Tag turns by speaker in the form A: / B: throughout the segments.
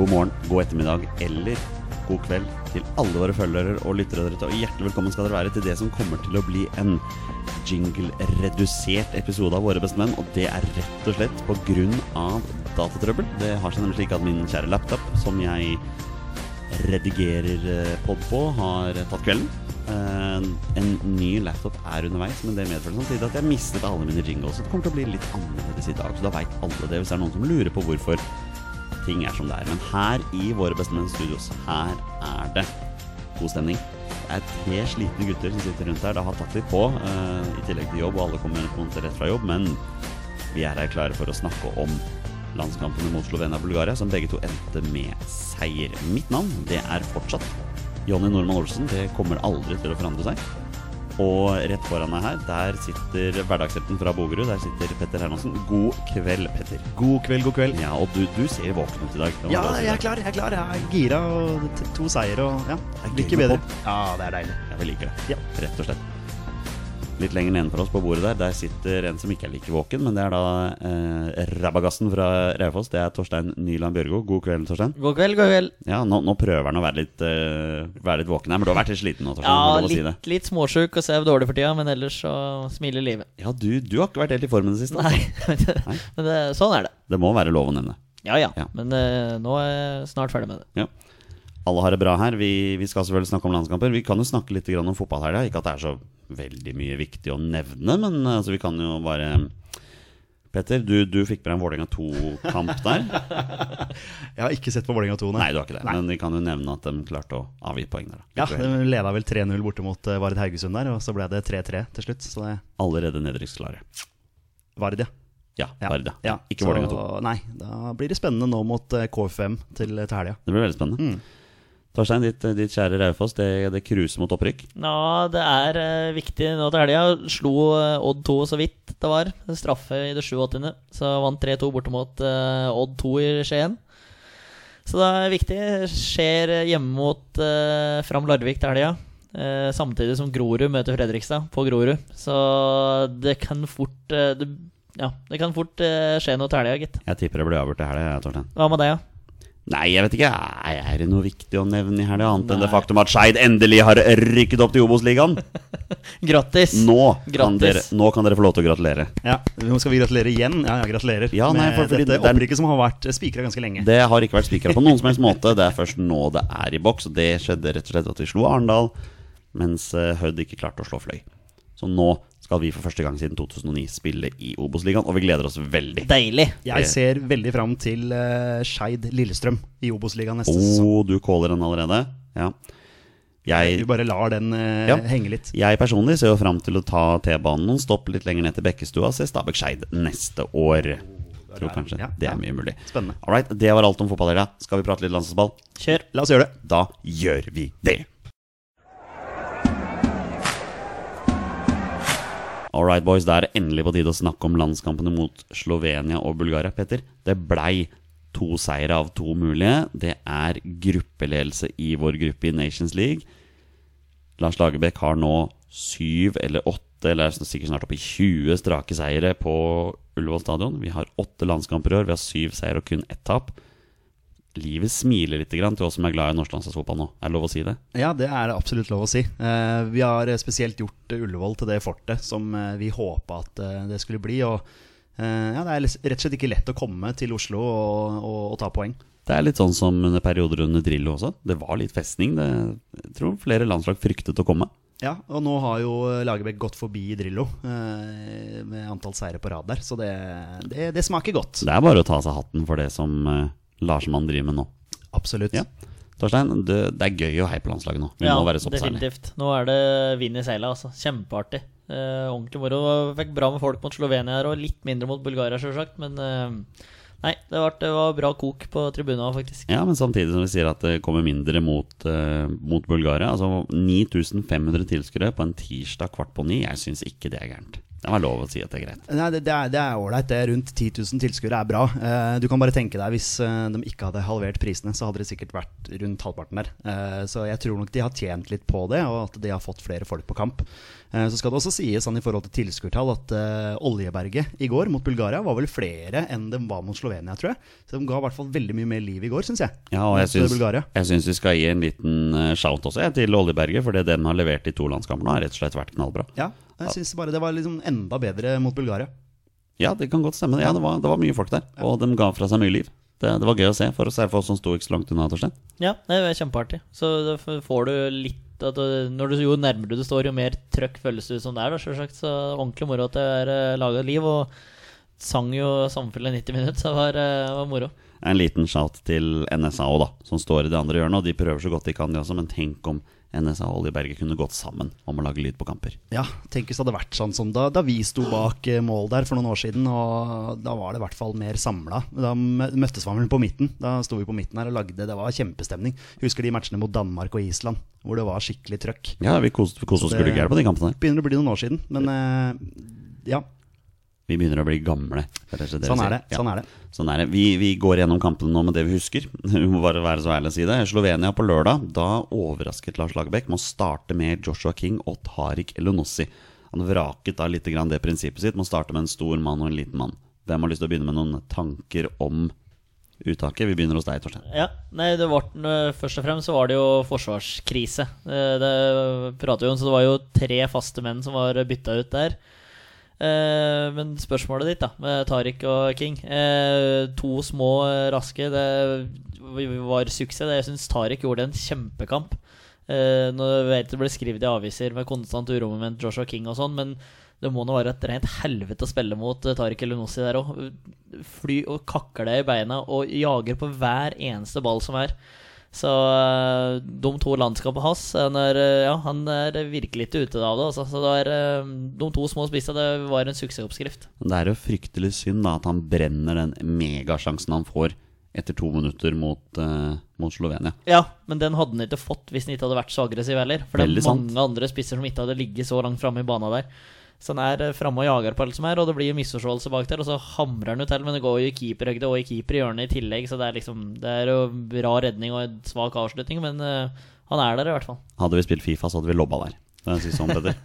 A: God morgen, god ettermiddag eller god kveld til alle våre følgere og lyttere. Og hjertelig velkommen skal dere være til det som kommer til å bli en jingle-redusert episode av Våre bestemenn. Og det er rett og slett på grunn av datatrøbbel. Det har seg nemlig slik at min kjære laptop, som jeg redigerer eh, pod på, har tatt kvelden. Eh, En ny laptop er underveis, men det medfører samtidig at jeg mistet alle mine jingles. Så det kommer til å bli litt annerledes i dag, så da veit alle det. Hvis det er noen som lurer på hvorfor ting er som det er. Men her i Våre bestemenns studios, her er det god stemning. Det er tre slitne gutter som sitter rundt her. Det har tatt litt på, uh, i tillegg til jobb, og alle kommer rett fra jobb. Men vi er her klare for å snakke om landskampene mot Slovenia og Bulgaria, som begge to endte med seier. Mitt navn, det er fortsatt Jonny Normann Olsen. Det kommer aldri til å forandre seg. Og rett foran meg her, der sitter hverdagshelten fra Bogerud. Der sitter Petter Hermansen. God kveld, Petter.
B: God kveld, god kveld.
A: Ja, og du, du ser våken ut i dag.
B: Ja,
A: jeg
B: er klar. jeg er klar Jeg er gira og to seier og ja, lykke bedre. Ja, det er deilig.
A: Vi liker det.
B: Ja.
A: Rett og slett. Litt lenger nedenfor oss på bordet der, der sitter en som ikke er like våken, men det er da eh, rabagassen fra Raufoss. Det er Torstein Nyland Bjørgo. God kveld, Torstein.
C: God kveld, god kveld.
A: Ja, nå, nå prøver han å være litt, eh, være litt våken her, men du har vært litt sliten nå, Torstein.
C: Ja,
A: litt, si
C: litt, småsjuk og sover dårlig for tida, men ellers så smiler livet.
A: Ja, du, du har ikke vært helt i formen det siste.
C: Nei,
A: altså.
C: men det, sånn er det.
A: Det må være lov å nevne.
C: Ja, ja.
A: Ja.
C: Men eh, nå er jeg snart ferdig med det.
A: Ja. Alle har det bra her. Vi, vi skal selvfølgelig snakke om landskamper. Vi kan jo snakke litt om fotballhelga. Ikke at det er så veldig mye viktig å nevne, men eh, altså, vi kan jo bare Petter, du, du fikk med deg en Vålerenga 2-kamp der.
B: Jeg har ikke sett på Vålerenga 2,
A: Nei, du har ikke det.
B: Nei.
A: Men vi kan jo nevne at de klarte å avgi poeng der. da.
B: Ja, De leda vel 3-0 borte mot eh, Vard Haugesund der, og så ble det 3-3 til slutt. Så det
A: Allerede nedrykksklare.
B: Vard, ja.
A: Ja, Vard, ja.
B: ja.
A: Ikke Vålerenga 2.
B: Nei, da blir det spennende nå mot eh, KFM til, til helga.
A: Det blir veldig spennende.
B: Mm.
A: Torstein, ditt, ditt kjære Raufoss, det, det cruiser mot opprykk.
C: Ja, det er uh, viktig nå til helga. Slo uh, Odd 2 så vidt det var. En straffe i det 87. Så vant 3-2 borte mot eh, Odd 2 i Skien. Så det er viktig. Skjer hjemme mot uh, Fram Larvik til helga. Eh, samtidig som Grorud møter Fredrikstad på Grorud. Så det kan fort eh, det, Ja, det kan fort eh, skje noe til helga, gitt.
A: Jeg tipper det blir avgjort til helga, Torstein.
C: Hva med deg, da?
A: Nei, jeg vet ikke. Er er det noe viktig å nevne i helga, annet enn det faktum at Skeid endelig har rykket opp til Obos-ligaen?
C: Grattis!
A: Nå, kan dere- nå kan dere få lov til å gratulere.
B: Ja, Nå skal vi gratulere igjen. Ja, ja, gratulerer
A: Ja, nei, for- med
B: dette
A: det
B: opprykket som har vært spikra ganske lenge.
A: Det har ikke vært spikra på noen som helst måte. Det er først nå det er i boks. Og det skjedde rett og slett at vi slo Arendal, mens eh, Hødd ikke klarte å slå Fløy. Så nå skal vi for første gang siden 2009 spille i Obos-ligaen, og vi gleder oss veldig.
C: Deilig!
B: Jeg ser veldig fram til uh, Skeid Lillestrøm i Obos-ligaen neste sesong.
A: Å, du caller den allerede? Ja. Jeg, du
B: bare lar den uh,
A: Ja.
B: henge litt.
A: jeg personlig ser jo fram til å ta T-banen noen stopp litt lenger ned til Bekkestua og se Stabæk-Skeid neste år. Tror kanskje
B: Ja,
A: det
B: ja.
A: er mye mulig.
B: Spennende.
A: Alright, det var alt om fotballhelga. Skal vi prate litt landslagsball?
C: Kjør!
B: La oss gjøre det.
A: Da gjør vi det. All right, boys. Da er det endelig på tide å snakke om landskampene mot Slovenia og Bulgaria. Petter, det blei to seire av to mulige. Det er gruppeledelse i vår gruppe i Nations League. Lars Lagerbäck har nå syv eller åtte, eller er sikkert snart oppe i 20 strake seire på Ullevål stadion. Vi har åtte landskamper i år. Vi har syv seire og kun ett tap. Livet smiler litt grann til oss som er glad i norsk landslagsfotball nå. Er det lov å si det?
B: Ja, det er det absolutt lov å si. Eh, vi har eh, spesielt gjort Ullevål til det fortet som eh, vi håpa at det skulle bli. Og ja, det er rett og slett ikke lett å komme til Oslo og, og, og ta poeng.
A: Det er litt sånn som under perioder under Drillo også. Det var litt festning. Det, jeg tror flere landslag fryktet å komme.
B: Ja, og nå har jo Lagerbäck gått forbi Drillo eh, med antall seire på rad der, så det, det, det smaker godt.
A: Det er bare å ta av seg hatten for det som Larsmann driver med nå.
B: Absolutt.
A: Ja. Torstein, det, det er gøy å heie på landslaget nå. Vi
C: ja,
A: må være såpass ærlige.
C: definitivt. Nå er det vind i seila, altså. Kjempeartig. Eh, ordentlig moro. Fikk bra med folk mot Slovenia her, og litt mindre mot Bulgaria, sjølsagt. Men eh, nei, det var, det var bra kok på tribuna, faktisk.
A: Ja, men samtidig som vi sier at det kommer mindre mot, eh, mot Bulgaria. Altså 9500 tilskuere på en tirsdag kvart på ni. Jeg syns ikke det er gærent. Det var lov å si at det er greit.
B: Nei, det, det er ålreit. Det Rundt 10 000 tilskuere er bra. Eh, du kan bare tenke deg Hvis eh, de ikke hadde halvert prisene, så hadde det sikkert vært rundt halvparten der. Eh, så jeg tror nok de har tjent litt på det, og at de har fått flere folk på kamp. Eh, så skal det også sies sånn i forhold til tilskuertall at eh, Oljeberget i går mot Bulgaria var vel flere enn de var mot Slovenia, tror jeg. Så de ga i hvert fall veldig mye mer liv i går, syns jeg.
A: Ja, og jeg
B: eh,
A: syns, jeg syns vi skal gi en liten shout også jeg, til Oljeberget, for det den har levert i to landskamper nå, har rett og slett vært knallbra.
B: Ja, jeg syns bare det var liksom enda bedre mot Bulgaria.
A: Ja, det kan godt stemme. Ja, det var, det var mye folk der, og de ga fra seg mye liv. Det, det var gøy å se, for, særlig for oss som sto ikke så langt unna, Torstein.
C: Ja, det var kjempeartig. Så da får du litt at du, Når du jo nærmere du står, jo mer trøkk føles det ut som det er. da, selvsagt. Så ordentlig moro at det er uh, laga liv. Og sang jo samfunnet 90 minutter, så det var, eh, var moro.
A: En liten shout til NSA òg, da, som står i det andre hjørnet. Og de prøver så godt de kan, de også, men tenk om NSA og Oljeberget kunne gått sammen om å lage lyd på kamper.
B: Ja, tenk hvis det hadde vært sånn som da, da vi sto bak eh, mål der for noen år siden. Og da var det i hvert fall mer samla. Da møttes man vel på midten. Da sto vi på midten her og lagde Det var kjempestemning. Husker de matchene mot Danmark og Island, hvor det var skikkelig trøkk.
A: Ja, vi koste, oss
B: det-
A: på de kampene.
B: Begynner å bli noen år siden, men eh, ja.
A: Vi begynner å bli gamle. er
B: Sånn er det.
A: Ja.
B: Sånn er det.
A: Sånn er det. Vi, vi går gjennom kampene nå med det vi husker. Vi må bare være så ærlig å si det. Slovenia på lørdag. Da overrasket Lars Lagerbäck med å starte med Joshua King og Tariq Elonossi. Han vraket da litt grann det prinsippet sitt med å starte med en stor mann og en liten mann. Hvem har lyst til å begynne med noen tanker om uttaket? Vi begynner hos deg, Torstein.
C: Ja, nei, det var, øh, Først og fremst så var det jo forsvarskrise. Det, Det prater vi om, så det var jo tre faste menn som var bytta ut der. Eh, men spørsmålet ditt, da, med Tariq og King eh, To små, eh, raske. Det var suksess. Jeg syns Tariq gjorde en kjempekamp. Eh, nå vet det ble skrevet i aviser med konstant uromoment Joshua King og sånn, men det må nå være et rent helvete å spille mot Tariq Elunossi der òg. Fly og kakker deg i beina og jager på hver eneste ball som er. Så eh, de to landskapene hans han er, eh, ja, han er virkelig ikke ute av det. Altså. Så det er, eh, de to små spissene var en suksessoppskrift.
A: Det er jo fryktelig synd da at han brenner den megasjansen han får etter to minutter mot, uh, mot Slovenia.
C: Ja, men den hadde han ikke fått hvis han ikke hadde vært så aggressiv heller. For det
A: Veldig
C: er
A: sant.
C: mange andre spisser som ikke hadde ligget så langt framme i banen der. Så han er eh, framme og jager på alt som er, og det blir misforståelse bak der. Og så hamrer han jo til, men det går jo i keeperhøyde og i keeperhjørnet i tillegg, så det er liksom Det er jo bra redning og en svak avslutning, men uh, han er der i hvert fall.
A: Hadde vi spilt Fifa, så hadde vi lobba der. Det er sånn, Petter.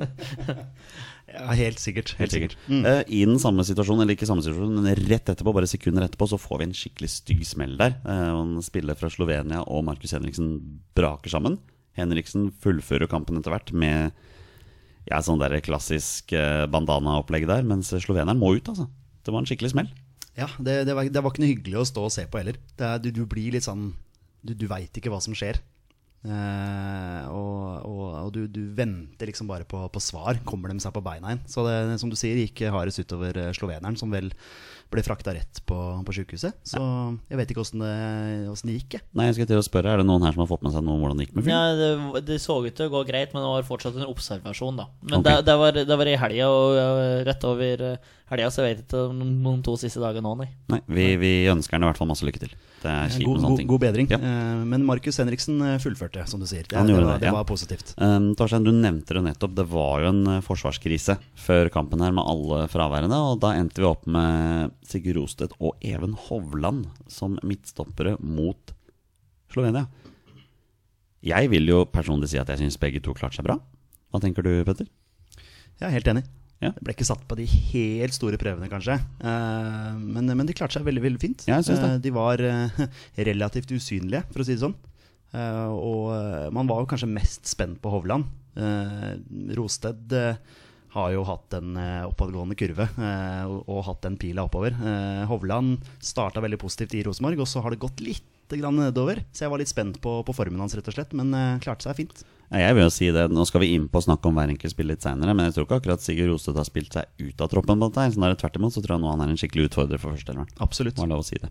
B: Ja, helt sikkert.
A: Helt sikkert. Eh, I den samme situasjonen, eller ikke samme situasjon, men rett etterpå, bare sekunder etterpå, så får vi en skikkelig stygg smell der. Uh, en spiller fra Slovenia og Markus Henriksen braker sammen. Henriksen fullfører kampen etter hvert med ja, sånn der klassisk eh, bandana-opplegg der, mens sloveneren må ut, altså. Det var en skikkelig smell.
B: Ja, det, det, var, det var ikke noe hyggelig å stå og se på heller. Er, du, du blir litt sånn Du, du veit ikke hva som skjer. Eh, og og, og du, du venter liksom bare på, på svar. Kommer de seg på beina igjen? Så det som du sier, gikk hardest utover eh, sloveneren, som vel ble frakta rett på, på sjukehuset. Så jeg vet ikke åssen det, det gikk. Jeg.
A: Nei, jeg skal til å spørre, Er det noen her som har fått med seg noe om hvordan det gikk med fyren?
C: Ja, det, det så ut til å gå greit, men det var fortsatt en observasjon, da. Men
A: okay.
C: det, det, var, det var i helga, og rett over eh, helga, så jeg vet ikke om de to siste dager nå, nei.
A: Nei, vi, vi ønsker han i hvert fall masse lykke til. Det er kjipt med sånne
B: god,
A: ting.
B: god bedring.
A: Ja.
B: Eh, men Markus Henriksen eh, fullførte, som du sier. Det,
A: Han
B: det, var,
A: det, ja.
B: var positivt.
A: Um, Torstein, du nevnte det nettopp. Det var jo en forsvarskrise før kampen her med alle fraværende. Og da endte vi opp med Sigurd Rostedt og Even Hovland som midtstoppere mot Slovenia. Jeg vil jo personlig si at jeg syns begge to klarte seg bra. Hva tenker du, Petter?
B: Jeg er helt enig.
A: Ja.
B: Det ble ikke satt på de helt store prøvene, kanskje. Eh, men, men de klarte seg veldig veldig fint.
A: Ja.
B: Eh, de var eh, relativt usynlige, for å si det sånn. Og man var jo kanskje mest spent på Hovland. Rosted har jo hatt en eh, oppadgående kurve eh, og, og hatt den pila oppover. Eh, Hovland starta veldig positivt i Rosenborg, og så har det gått litt grann nedover. Så jeg var litt spent på, på formen hans, rett og slett. Men klarte seg fint.
A: Jeg vil jo si det, Nå skal vi inn på å snakke om hver enkelt spiller litt seinere, men jeg tror ikke akkurat Sigurd Rostedt har spilt seg ut av troppen. på dette her, tvert imot så tror jeg nå han er en skikkelig utfordrer for førsteelveren.
B: Absolutt.
A: Var lov å si det.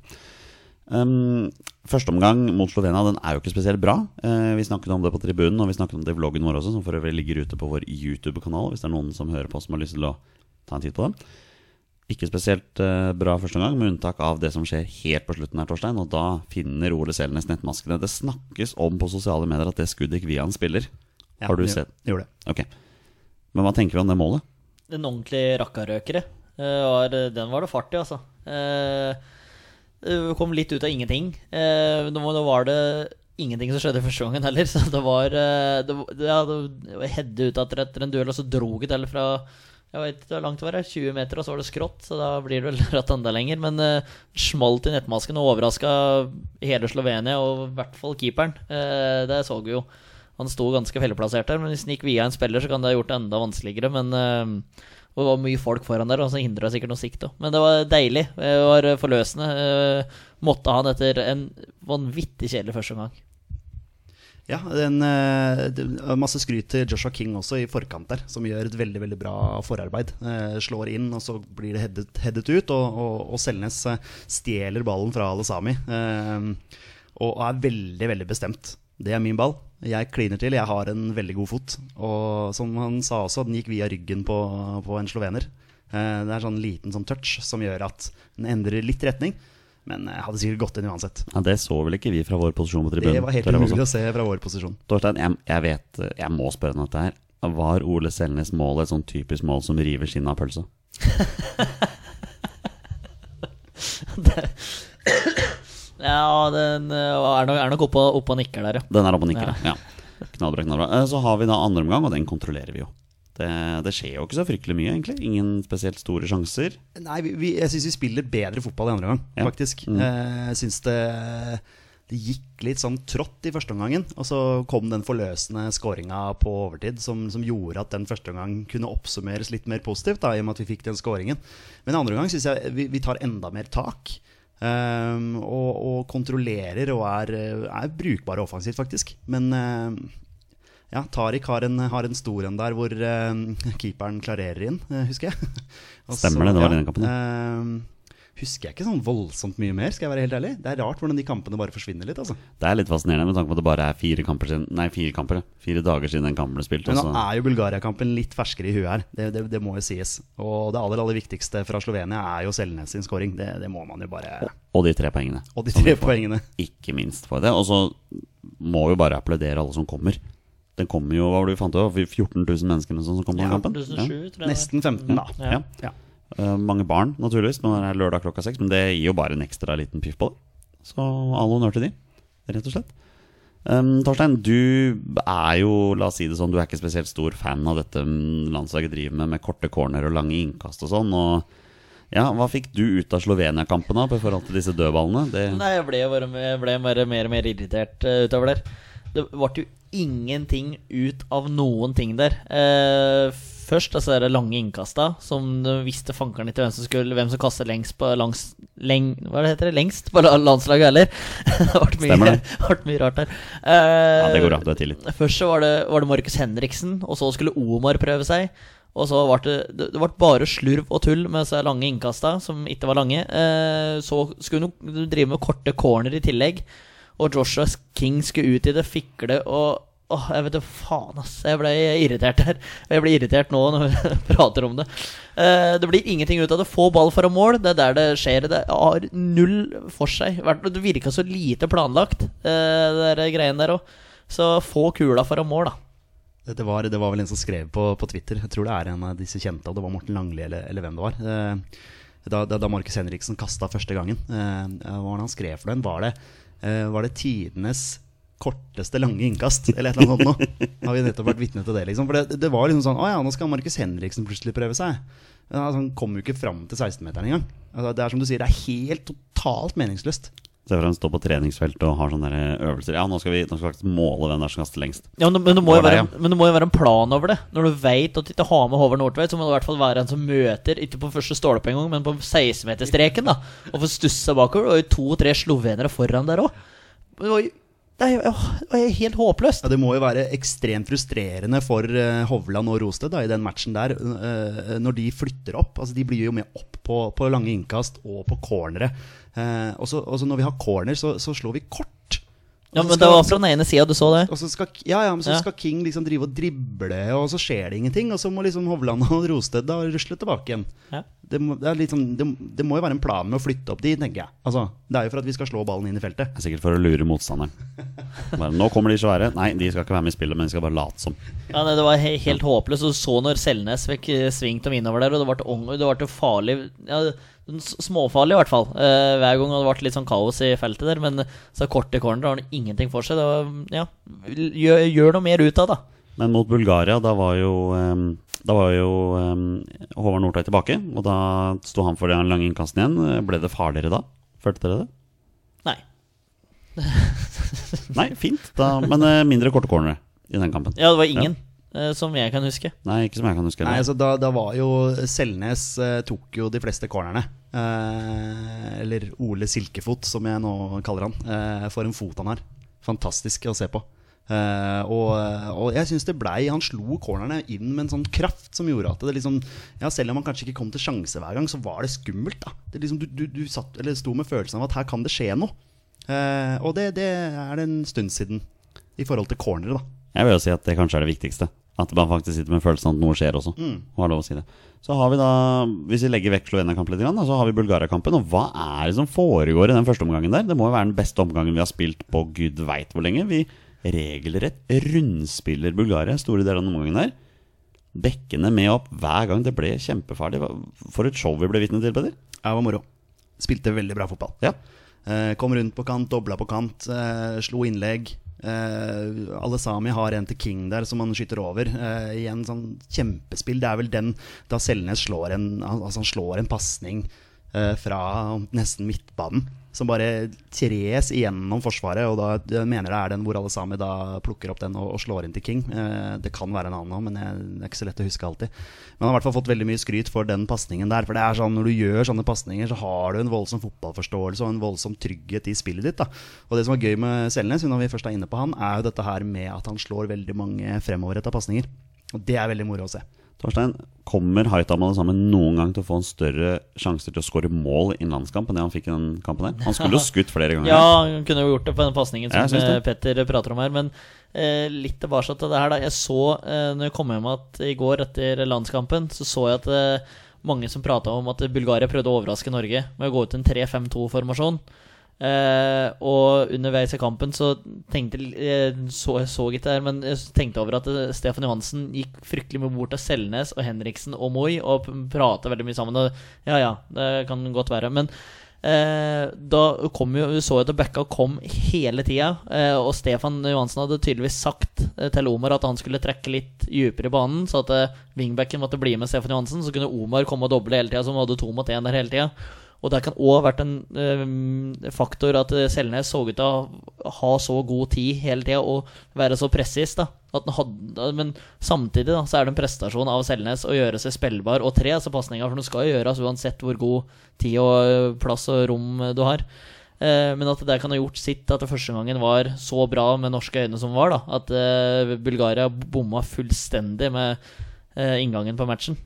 A: Um, første omgang mot Slovenia den er jo ikke spesielt bra. Uh, vi snakket om det på tribunen, og vi snakket om det i vloggen vår også, som for øvrig ligger ute på vår YouTube-kanal, hvis det er noen som hører på som har lyst til å ta en titt på den. Ikke spesielt uh, bra første omgang, med unntak av det som skjer helt på slutten her, Torstein. Og da finner Ole Selnes nettmaskene. Det snakkes om på sosiale medier at det skuddet en spiller.
B: Ja,
A: har du sett?
B: Gjorde det.
A: Ok. Men hva tenker vi om det målet?
C: en ordentlig rakkarøkere. Uh, var, den var det fart i, altså. Eh, det kom litt ut av ingenting. Eh, nå, var det ingenting som skjedde første gangen heller. Så det var eh, det, ja, det hedde ut etter, etter en duell, og så drog det til fra jeg vet ikke hvor langt det var, 20 meter, og så var det skrått, så da blir det vel rett enda lenger. Men uh, smalt i nettmasken og overraska hele Slovenia, og i hvert fall keeperen. Uh, det så vi jo. Han sto ganske felleplassert der, men hvis han gikk via en spiller, så kan det ha gjort det enda vanskeligere. Men uh, det var mye folk foran der, og så hindra sikkert noe sikt òg. Men det var deilig. Det var forløsende. Måtte han etter en vanvittig kjedelig første gang.
B: Ja, den, uh, masse skryt til Joshua King også i forkant der, som gjør et veldig veldig bra forarbeid. Uh, slår inn, og så blir det headet, headet ut, og, og, og Selnes stjeler ballen fra Alesami. og er veldig, veldig bestemt. Det er min ball. Jeg kliner til. Jeg har en veldig god fot. Og som han sa også, den gikk via ryggen på, på en slovener. det er sånn liten sånn touch som gjør at den endrer litt retning. Men jeg hadde sikkert gått inn uansett.
A: Ja, Det så vel ikke vi fra vår posisjon på tribunen?
B: Det var helt umulig å se fra vår posisjon.
A: Torstein, jeg, jeg, vet, jeg må spørre om dette her. Var Ole Selnes mål et sånn typisk mål som river skinnet av pølsa?
C: ja, den eh, er nok, er nok oppe, oppe, og nikker der, ja.
A: Den er oppe og nikker, ja. ja. Knallbra, knallbra. Eh, så har vi da andre omgang, og den kontrollerer vi jo. Det, det, skjer jo ikke så fryktelig mye, egentlig. Ingen spesielt store sjanser.
B: Nei, vi, jeg syns vi spiller bedre fotball i andre omgang, ja. faktisk. Mm. Eh, jeg syns det, det gikk litt sånn trått i første omgangen. Og så kom den forløsende skåringa på overtid som, som, gjorde at den første omgang kunne oppsummeres litt mer positivt, da, i og med at vi fikk den skåringen. Men i andre omgang syns jeg vi, vi, tar enda mer tak. Um, og, og, kontrollerer og er, er brukbare offensivt, faktisk. Men uh, ja, Tariq har en, har en stor en der hvor uh, keeperen klarerer inn, uh, husker jeg.
A: Også, Stemmer det, det var ja, den kampen.
B: Husker jeg ikke sånn voldsomt mye mer, skal jeg være helt ærlig. Det er rart hvordan de kampene bare forsvinner litt. altså
A: Det er litt fascinerende med tanke på at det bare er fire kamper siden Nei, fire kamper Fire dager siden den kampen ble spilt.
B: Men nå er jo Bulgaria-kampen litt ferskere i huet her, det, det, det, må jo sies. Og det aller aller viktigste fra Slovenia er jo Selnes sin scoring. Det, det, må man jo bare
A: og, og de tre poengene.
B: Og de tre poengene
A: Ikke minst for det. Og så må vi bare applaudere alle som kommer. Den kommer jo, hva var det vi fant ut 14 000 mennesker som kom på ja, kampen?
C: 7,
B: ja. Nesten 15, da.
A: Ja. ja. Uh, mange barn, naturligvis, når det er lørdag klokka seks. Men det gir jo bare en ekstra liten piff på det. Så all honnør til de, rett og slett. Um, Torstein, du er jo, la oss si det sånn, du er ikke spesielt stor fan av dette landslaget driver med, med korte corner og lange innkast og sånn. og ja, Hva fikk du ut av Slovenia-kampen i forhold til disse dødballene? Det...
C: Nei, Jeg ble, bare, jeg ble mer, mer, og mer irritert uh, utover der. Det ble jo ingenting ut av noen ting der. Eh, først altså det lange innkasta, som du visste fankeren ikke hvem som skulle Hvem som kastet lengst på langs, leng, Hva heter det? Lengst på landslaget heller. det ble mye, ble mye rart her.
A: Uh, ja, det går bra. Du er tillit.
C: Først så var det, var det Markus Henriksen, og så skulle Omar prøve seg. Og så ble det, det, det ble bare slurv og tull med disse lange innkasta, som ikke var lange. Uh, så skulle du drive med korte corner i tillegg. Og Joshua King skulle ut i det, fikle og Åh, jeg vet da faen, ass. Jeg ble irritert her. Jeg blir irritert nå når vi prater om det. Uh, det blir ingenting ut av det. Få ball foran mål. Det er der det skjer. Det har null for seg. Det virka så lite planlagt, uh, det de greiene der òg. Så få kula foran mål, da.
B: Det var, det var, vel en som skrev på, på, Twitter, jeg tror det er en av disse kjente, og det var Morten Langli eller, eller hvem det var. Uh, da, da, da Markus Henriksen kasta første gangen, det han skrev for den? Var det Eh, var det tidenes korteste lange innkast, eller et eller annet sånt noe. Har vi nettopp vært vitne til det, liksom. For det, det var liksom sånn Å ja, nå skal Markus Henriksen plutselig prøve seg. Ja, han kom jo ikke fram til 16-meteren engang. Altså, det er som du sier, det er helt totalt meningsløst.
A: Se for deg står på treningsfeltet og har sånne øvelser. Ja, nå skal vi, nå skal vi faktisk måle hvem der som kaster lengst.
C: Ja, men, men, det må jo være, men det må jo være en plan over det. Når du veit at du ikke har med Håvard Nordtveit, så må det i hvert fall være en som møter, ikke på første stolpe engang, men på 16-meterstreken, da. Og får stussa bakover. Og to-tre slovenere foran der òg. Det var, det er helt håpløst.
B: Ja, det må jo være ekstremt frustrerende for uh, Hovland og Rosted da, i den matchen der, uh, når de flytter opp. Altså, de blir jo med opp på, på lange innkast og på cornere. Uh, og så når vi har corner, så, så slår vi kort.
C: Ja, men Det var fra den ene sida du så det.
B: Og så skal, ja, ja, men så ja. skal King liksom drive og drible, og så skjer det ingenting. Og så må liksom Hovland og Rosted da rusle tilbake igjen. Ja. Det må, det, er sånn, det, det må jo være en plan med å flytte opp de, tenker jeg. Altså, det er jo for at vi skal slå ballen inn i feltet.
A: Er sikkert for å lure motstanderen. Bare, nå kommer de svære. Nei, de skal ikke være med i spillet, men de skal bare late som.
C: Ja, nei, Det var he helt håpløst. Du så når Selnes fikk eh, svingt dem innover der, og det ble, ung- det ble farlig ja, Småfarlig, i hvert fall. Eh, hver gang og det ble litt sånn kaos i feltet der. Men så kort i corner har han ingenting for seg. Det var, ja, gjør, gjør noe mer ut av, da.
A: Men mot Bulgaria, da var jo, um da var jo um, Håvard Nordtøy tilbake. Og da sto han for den lange innkasten igjen. Ble det farligere da? Følte dere det?
C: Nei.
A: Nei, fint. Da, men uh, mindre korte cornere i den kampen.
C: Ja, det var ingen, Ja. som jeg kan huske.
A: Nei, ikke som jeg kan huske.
B: Nei, altså da, da var jo Selnes eh, tok jo de fleste cornerne. Eh, eller Ole Silkefot, som jeg nå kaller han. Eh, for en fot han har. Fantastisk å se på. Eh, og, og jeg syns det blei Han slo cornerne inn med en sånn kraft som gjorde at det liksom Ja, selv om han kanskje ikke kom til sjanse hver gang, så var det skummelt, da. Det liksom, du, du, du satt, eller sto med følelsen av at her kan det skje noe. Eh, og det, det er det en stund siden i forhold til cornere, da.
A: Jeg vil jo si at det kanskje er det viktigste. At man faktisk sitter med følelsen av at noe skjer også. Mm. Og har lov å si det. Så har vi da, hvis vi legger vekk Slovenia-kampen litt, så har vi Bulgaria-kampen. Og hva er det som foregår i den første omgangen der? Det må jo være den beste omgangen vi har spilt på gud veit hvor lenge. Vi regelrett rundspiller Bulgaria store deler av den omgangen der. Bekkene med opp hver gang. Det ble kjempefarlig. Hva- For et show vi ble vitne til, Peder.
B: Ja, det var moro. Spilte veldig bra fotball.
A: Ja.
B: Eh, kom rundt på kant, dobla på kant, eh, slo innlegg. Eh, Alesami har en til King der som han skyter over. Eh, I en sånn kjempespill. Det er vel den da Selnes slår en, al- altså en pasning eh, fra nesten midtbanen. Som bare tres igjennom Forsvaret. Og da jeg mener jeg er den hvor Alesami da plukker opp den og, og slår inn til King. Eh, det kan være en annen òg, men jeg, det er ikke så lett å huske alltid. Men han har i hvert fall fått veldig mye skryt for den pasningen der. For det er sånn, når du gjør sånne pasninger, så har du en voldsom fotballforståelse og en voldsom trygghet i spillet ditt. da Og det som er gøy med Selnes, når vi først er inne på han, er jo dette her med at han slår veldig mange fremoverretta pasninger. Og det er veldig moro å se.
A: Torstein, kommer Haitama sammen noen gang til å få en større sjanse til å skåre mål i en landskamp enn det han fikk i den kampen her? Han skulle jo skutt flere ganger.
C: Ja, han kunne jo gjort det på den pasningen som eh, Petter prater om her. Men eh, litt tilbake til det her, da. Jeg så, eh, når jeg kom hjem at i går etter landskampen, så så jeg at eh, mange som prata om at Bulgaria prøvde å overraske Norge med å gå ut i en 3-5-2-formasjon. Eh, og underveis i kampen så tenkte jeg så, jeg så ikke det her, men jeg tenkte over at eh, Stefan Johansen gikk fryktelig mye bort til Selnes og Henriksen og Moi og prata veldig mye sammen. Og ja, ja, det kan godt være. Men eh, da kom jo, så jo at Bekka kom hele tida, eh, og Stefan Johansen hadde tydeligvis sagt eh, til Omar at han skulle trekke litt dypere i banen, så at eh, wingbacken måtte bli med Stefan Johansen. Så kunne Omar komme og doble hele tida, så han hadde to mot én der hele tida. Og det kan òg ha vært en eh, faktor at eh, Selnes så ut til å ha så god tid hele tida og være så presis. da Men samtidig da så er det en prestasjon av Selnes å gjøre seg spillbar og tre altså pasninger, for det skal jo gjøres uansett hvor god tid og eh, plass og rom eh, du har. Men at det kan ha gjort sitt at det første gangen var så bra med norske øyne som var. da At Bulgaria bomma fullstendig med inngangen på matchen.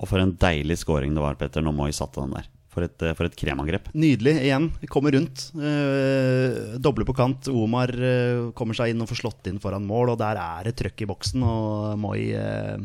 A: Og for en deilig scoring det var, Petter, når Moi satte den der. For et, eh, for et kremangrep.
B: Nydelig igjen. Kommer rundt. Eh, doble på kant. Omar eh, kommer seg inn og får slått inn foran mål, og der er det trøkk i boksen, og Moi eh,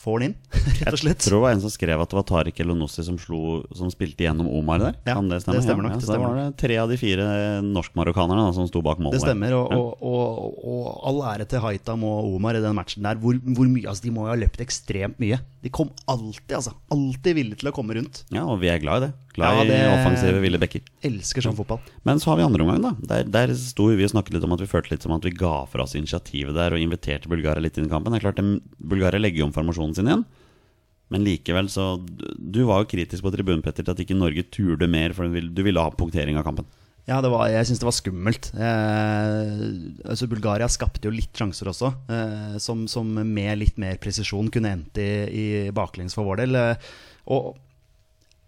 B: får den inn, rett og slett.
A: Jeg tror det var en som skrev at det var Tariq Elonossi som, slo, som spilte gjennom Omar der.
B: Ja,
A: det stemme?
B: det stemmer nok,
A: Ja,
B: det
A: så da var det tre av de fire norskmarokkanerne som sto bak målet.
B: Det stemmer, og, og, og, og all ære til Haitam og Omar i den matchen der. Hvor, hvor mye, altså De må jo ha løpt ekstremt mye. De kom alltid, altså. Alltid villige til å komme rundt.
A: Ja, og vi er glad i det. Glad
B: Ja, det-
A: i offensive ville bekker.
B: Elsker sånn fotball.
A: Men så har vi andre omgang, da. Der, der sto vi og snakket litt om at vi følte litt som at vi ga fra oss initiativet der og inviterte Bulgaria litt inn i kampen. Det er klart, Bulgaria legger om formasjonen sin igjen. Men likevel, så Du var jo kritisk på tribunen, Petter, til at ikke Norge turde mer, for du ville, ha punktering av kampen.
B: Ja, var, jeg syns det var skummelt. Eh, altså Bulgaria skapte jo litt sjanser også, eh, som, som med litt mer presisjon kunne endt i, i baklengs for vår del. Eh, og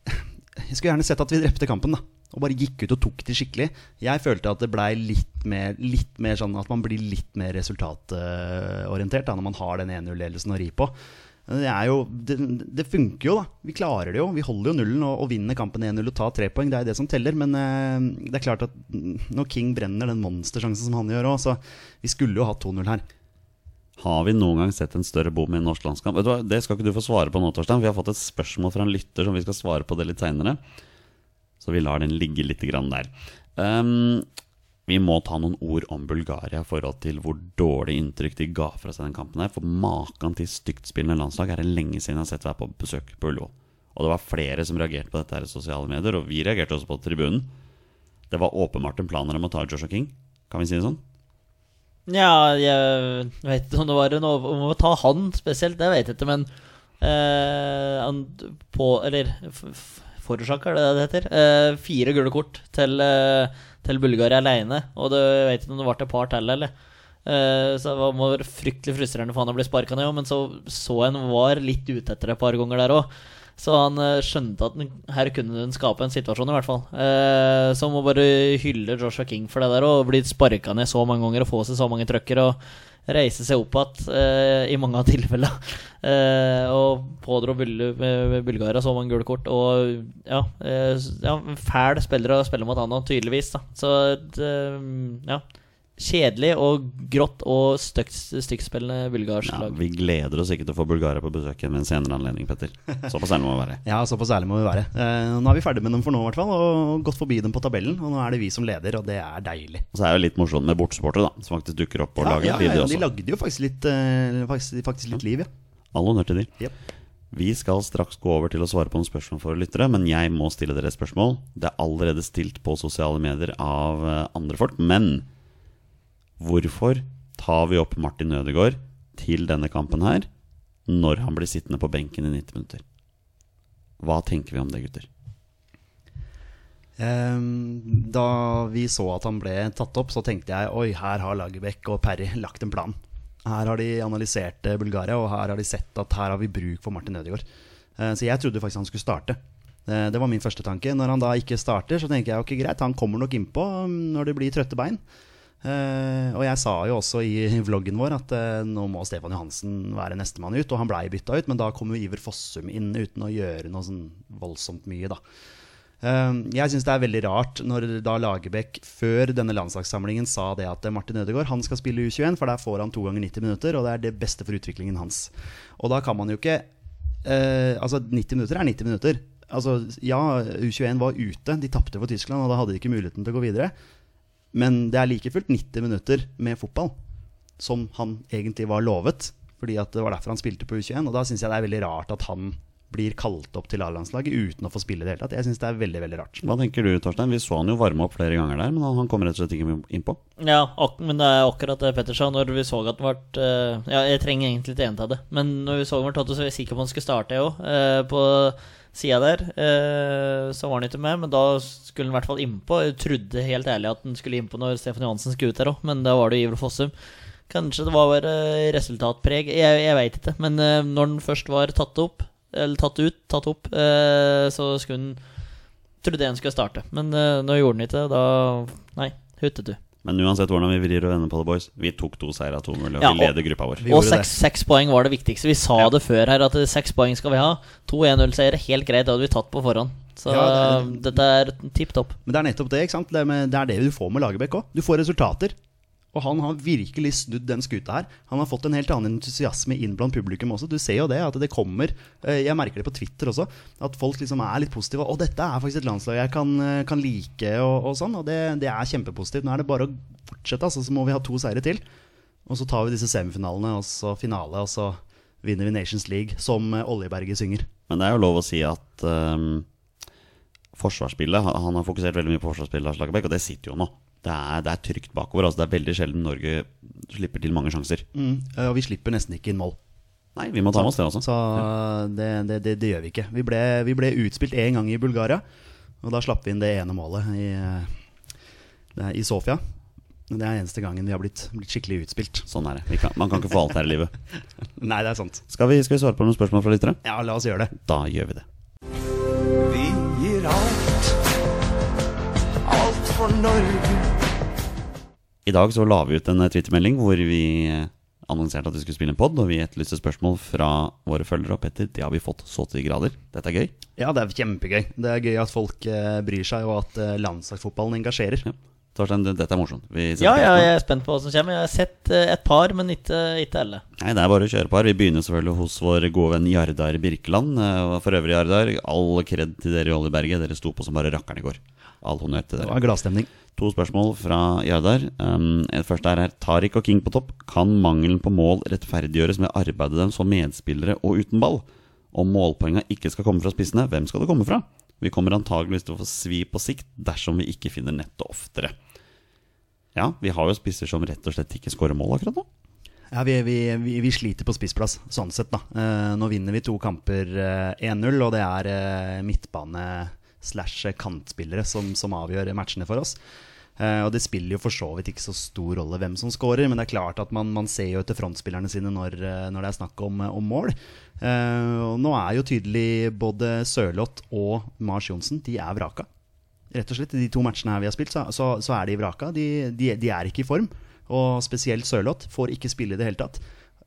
B: jeg skulle gjerne sett at vi drepte kampen, da. Og bare gikk ut og tok de skikkelig. Jeg følte at det blei litt litt mer sånn at man blir litt mer resultatorientert da, når man har den 1-0-ledelsen å ri på. Det, jo, det, det funker jo, da. Vi klarer det jo. Vi holder jo nullen og, og vinner kampen 1-0 og tar tre poeng. Det er det som teller. Men eh, det er klart at når King brenner den monstersjansen som han gjør òg, så vi skulle jo hatt 2-0 her.
A: Har vi noen gang sett en større bom i en norsk landskamp? Vet du hva, Det skal ikke du få svare på nå, Torstein. Vi har fått et spørsmål fra en lytter som vi skal svare på det litt seinere. Så vi lar den ligge litt grann der. Ehm, vi må ta noen ord om Bulgaria i forhold til hvor dårlig inntrykk de ga fra seg den kampen her. For maken til stygtspillende landslag er det lenge siden jeg har sett være på besøk på Ullevål. Og det var flere som reagerte på dette her i sosiale medier, og vi reagerte også på tribunen. Det var åpenbart en plan om å ta Joshua King. Kan vi si det sånn?
C: Ja, jeg vet ikke om det var en over... Om å ta han spesielt, det vet jeg ikke, men eh, han på Eller f- f- er det det det heter? Eh, fire gule kort til, eh, til Bulgaria aleine, og jeg vet ikke om det ble et par til, eller? Eh, så det var- fryktelig frustrerende for han å bli sparka ned, men så så en var litt ute etter det et par ganger der òg. Så han eh, skjønte at her kunne den skape en situasjon, i hvert fall. Eh, så må bare hylle Joshua King for det der, og bli sparka ned så mange ganger og få seg så mange trøkker. Og reise seg opp igjen eh, i mange av tilfellene. Eh, og pådro Bul Bulgaria så mange gule kort. Og ja, eh, ja fæl spiller å spille mot han òg, tydeligvis. Da. Så ja. Kjedelig og grått og styggspillende bulgarsk
A: Ja,
C: lag.
A: vi gleder oss ikke til å få Bulgaria på besøk igjen ved en senere anledning, Petter. Såpass ærlig må vi være.
B: Ja, såpass ærlig må vi være. Eh, nå er vi ferdig med dem for nå, i hvert fall. Og gått forbi dem på tabellen. Og nå er det vi som leder, og det er deilig.
A: Og så er det jo litt morsomt med bortsupportere, da, som faktisk dukker opp og ja, lager
B: ja,
A: videre
B: ja, de lagde jo faktisk litt, eh, faktisk, faktisk litt liv, ja.
A: All honnør til de.
B: Yep.
A: Vi skal straks gå over til å svare på noen spørsmål for lyttere, men jeg må stille dere et spørsmål. Det er allerede stilt på sosiale medier av eh, andre folk, men hvorfor tar vi opp Martin Ødegaard til denne kampen her når han blir sittende på benken i 90 minutter? Hva tenker vi om det, gutter?
B: Ehm, Da vi så at han ble tatt opp, så tenkte jeg oi, her har Lagerbäck og Perry lagt en plan. Her har de analysert eh, Bulgaria, og her har de sett at her har vi bruk for Martin Ødegaard. Eh, Så jeg trodde faktisk han skulle starte. Eh, Det var min første tanke. Når han da ikke starter, så tenker jeg ok, greit, han kommer nok innpå mm, når det blir trøtte bein. Eh, og jeg sa jo også i vloggen vår at uh, nå må Stefan Johansen være nestemann ut. Og han blei bytta ut, men da kom jo Iver Fossum inn uten å gjøre noe sånn voldsomt mye, da. Uh, jeg syns det er veldig rart når da Lagerbäck før denne landslagssamlingen sa det at Martin Ødegaard han skal spille U21, for der får han to ganger 90 minutter, og det er det beste for utviklingen hans. Og da kan man jo ikke Altså, 90 minutter er 90 minutter. Altså, ja, U21 var ute, de tapte for Tyskland, og da hadde de ikke muligheten til å gå videre. Men det er like fullt 90 minutter med fotball som han egentlig var lovet. Fordi at det var derfor han spilte på U21. Og da syns jeg det er veldig rart at han blir kalt opp til A-landslaget uten å få spille i det hele tatt. Jeg syns det er veldig, veldig rart.
A: Hva tenker du, Torstein? Vi så han jo varme opp flere ganger der, men han- han kom rett og slett ikke innpå.
C: Ja, ak men det er akkurat det Petter sa. Når vi så at han ble eh, Ja, jeg trenger egentlig ikke gjenta det, men når vi så han ble tatt, så var jeg sikker på at han skulle starte, jeg òg. Sida der. eh, så var han ikke med, men da skulle han i hvert fall innpå. Jeg trodde helt ærlig at han skulle innpå når Stefan Johansen skulle ut der òg, men da var det Iver Fossum. Kanskje det var bare resultatpreg, jeg, jeg veit ikke. Men eh, når han først var tatt opp, eller tatt ut, tatt opp, eh, så skulle han Trodde jeg han skulle starte, men nå gjorde han ikke det. Da Nei, huttetu.
A: Men uansett hvordan vi vrir og vender på det, boys, vi tok to seire av to mulige, og
C: Ja,
A: vi leder gruppa vår.
C: Og seks, seks poeng var det viktigste. Vi sa
B: Ja.
C: det før her, at seks poeng skal vi ha. To 1-0-seiere, helt greit, det hadde vi tatt på forhånd. Så
B: Ja, det
C: dette er tipp topp.
B: Men det er nettopp det. ikke sant? Det er, med, det er det du får med Lagerbäck òg. Du får resultater. Og han har virkelig snudd den skuta her. Han har fått en helt annen entusiasme inn blant publikum også. Du ser jo det, at det kommer eh, Jeg merker det på Twitter også. At folk liksom er litt positive. Og dette er faktisk et landslag jeg kan, eh, kan like', og, og sånn. Og det, det er kjempepositivt. Nå er det bare å fortsette, altså. Så må vi ha to seire til. Og så tar vi disse semifinalene, og så finale, og så vinner vi Nations League, som eh, Oljeberget synger.
A: Men det er jo lov å si at um, forsvarsspillet Han har fokusert veldig mye på forsvarsspillet, Lars Lagerbäck, og det sitter jo nå. Det er, det er trygt bakover. Altså det er veldig sjelden Norge slipper til mange sjanser.
B: Mm. Og vi slipper nesten ikke inn mål.
A: Nei, vi må ta med oss det også.
B: Så det, det, det, det gjør vi ikke. Vi ble, vi ble utspilt én gang i Bulgaria, og da slapp vi inn det ene målet i, det i Sofia. Det er eneste gangen vi har blitt, blitt skikkelig utspilt.
A: Sånn er det. Vi kan, man kan ikke få alt her i livet.
B: Nei, det er sant.
A: Skal vi, skal vi svare på noen spørsmål fra lyttere?
B: Ja, la oss gjøre det.
A: Da gjør vi det.
D: Vi gir alt, alt for Norge.
A: I dag så la vi ut en eh, Twitter-melding hvor vi eh, annonserte at vi skulle spille en pod, og vi etterlyste spørsmål fra våre følgere. Og Petter, det har vi fått så til de grader. Dette er gøy.
B: Ja, det er kjempegøy. Det er gøy at folk eh, bryr seg, og at landslagsfotballen engasjerer.
A: Ja. Torstein, dette er morsomt. Vi
C: Ja, ja, jeg er spent på hva som kommer. Jeg har sett et par, men ikke, ikke alle.
A: Nei, det er bare å kjøre par. Vi begynner selvfølgelig hos vår gode venn Jardar Birkeland. For øvrig, Jardar, all kred til dere i Oljeberget. Dere sto på som bare rakkeren i går. All honnør til
B: Det var gladstemning.
A: To spørsmål fra Jardar. Um, første er her. Tariq og King på topp. Kan mangelen på mål rettferdiggjøres med arbeidet dem som medspillere og uten ball? Om målpoenga ikke skal komme fra spissene, hvem skal det komme fra? Vi kommer antageligvis til å få svi på sikt dersom vi ikke finner nettet oftere. Ja, vi har jo spisser som rett og slett ikke skårer mål akkurat nå.
B: Ja, vi, vi, vi, vi sliter på spissplass, sånn sett. da Eh, Nå vinner vi to kamper eh, 1-0, og det er eh, midtbane slash kantspillere som, som avgjør matchene for oss. Uh, og det spiller jo for så vidt ikke så stor rolle hvem som scorer, men det er klart at man, man ser jo etter frontspillerne sine når, eh, når det er snakk om, om mål. Uh, og nå er jo tydelig både Sørloth og Mars Johnsen de er vraka. Rett og slett, de to matchene her vi har spilt, så, så, så er de vraka. De, de, de er ikke i form. Og spesielt Sørloth får ikke spille i det hele tatt.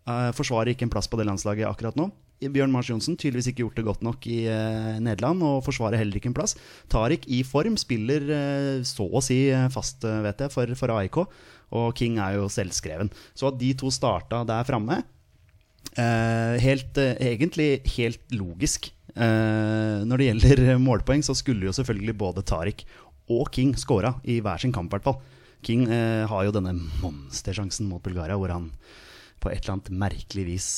B: Uh, forsvarer ikke en plass på det landslaget akkurat nå. Bjørn Mars Johnsen tydeligvis ikke gjort det godt nok i uh, Nederland og forsvarer heller ikke en plass. Tariq i form spiller uh, så å si eh, fast, uh, vet jeg, for, for AIK. Og King er jo selvskreven. Så at de to starta der framme, helt, egentlig helt logisk. Når det gjelder målpoeng, så skulle jo selvfølgelig både Tariq og King skåra i hver sin kamp, i hvert fall. King har jo denne monstersjansen mot Bulgaria, hvor han på et eller annet merkelig vis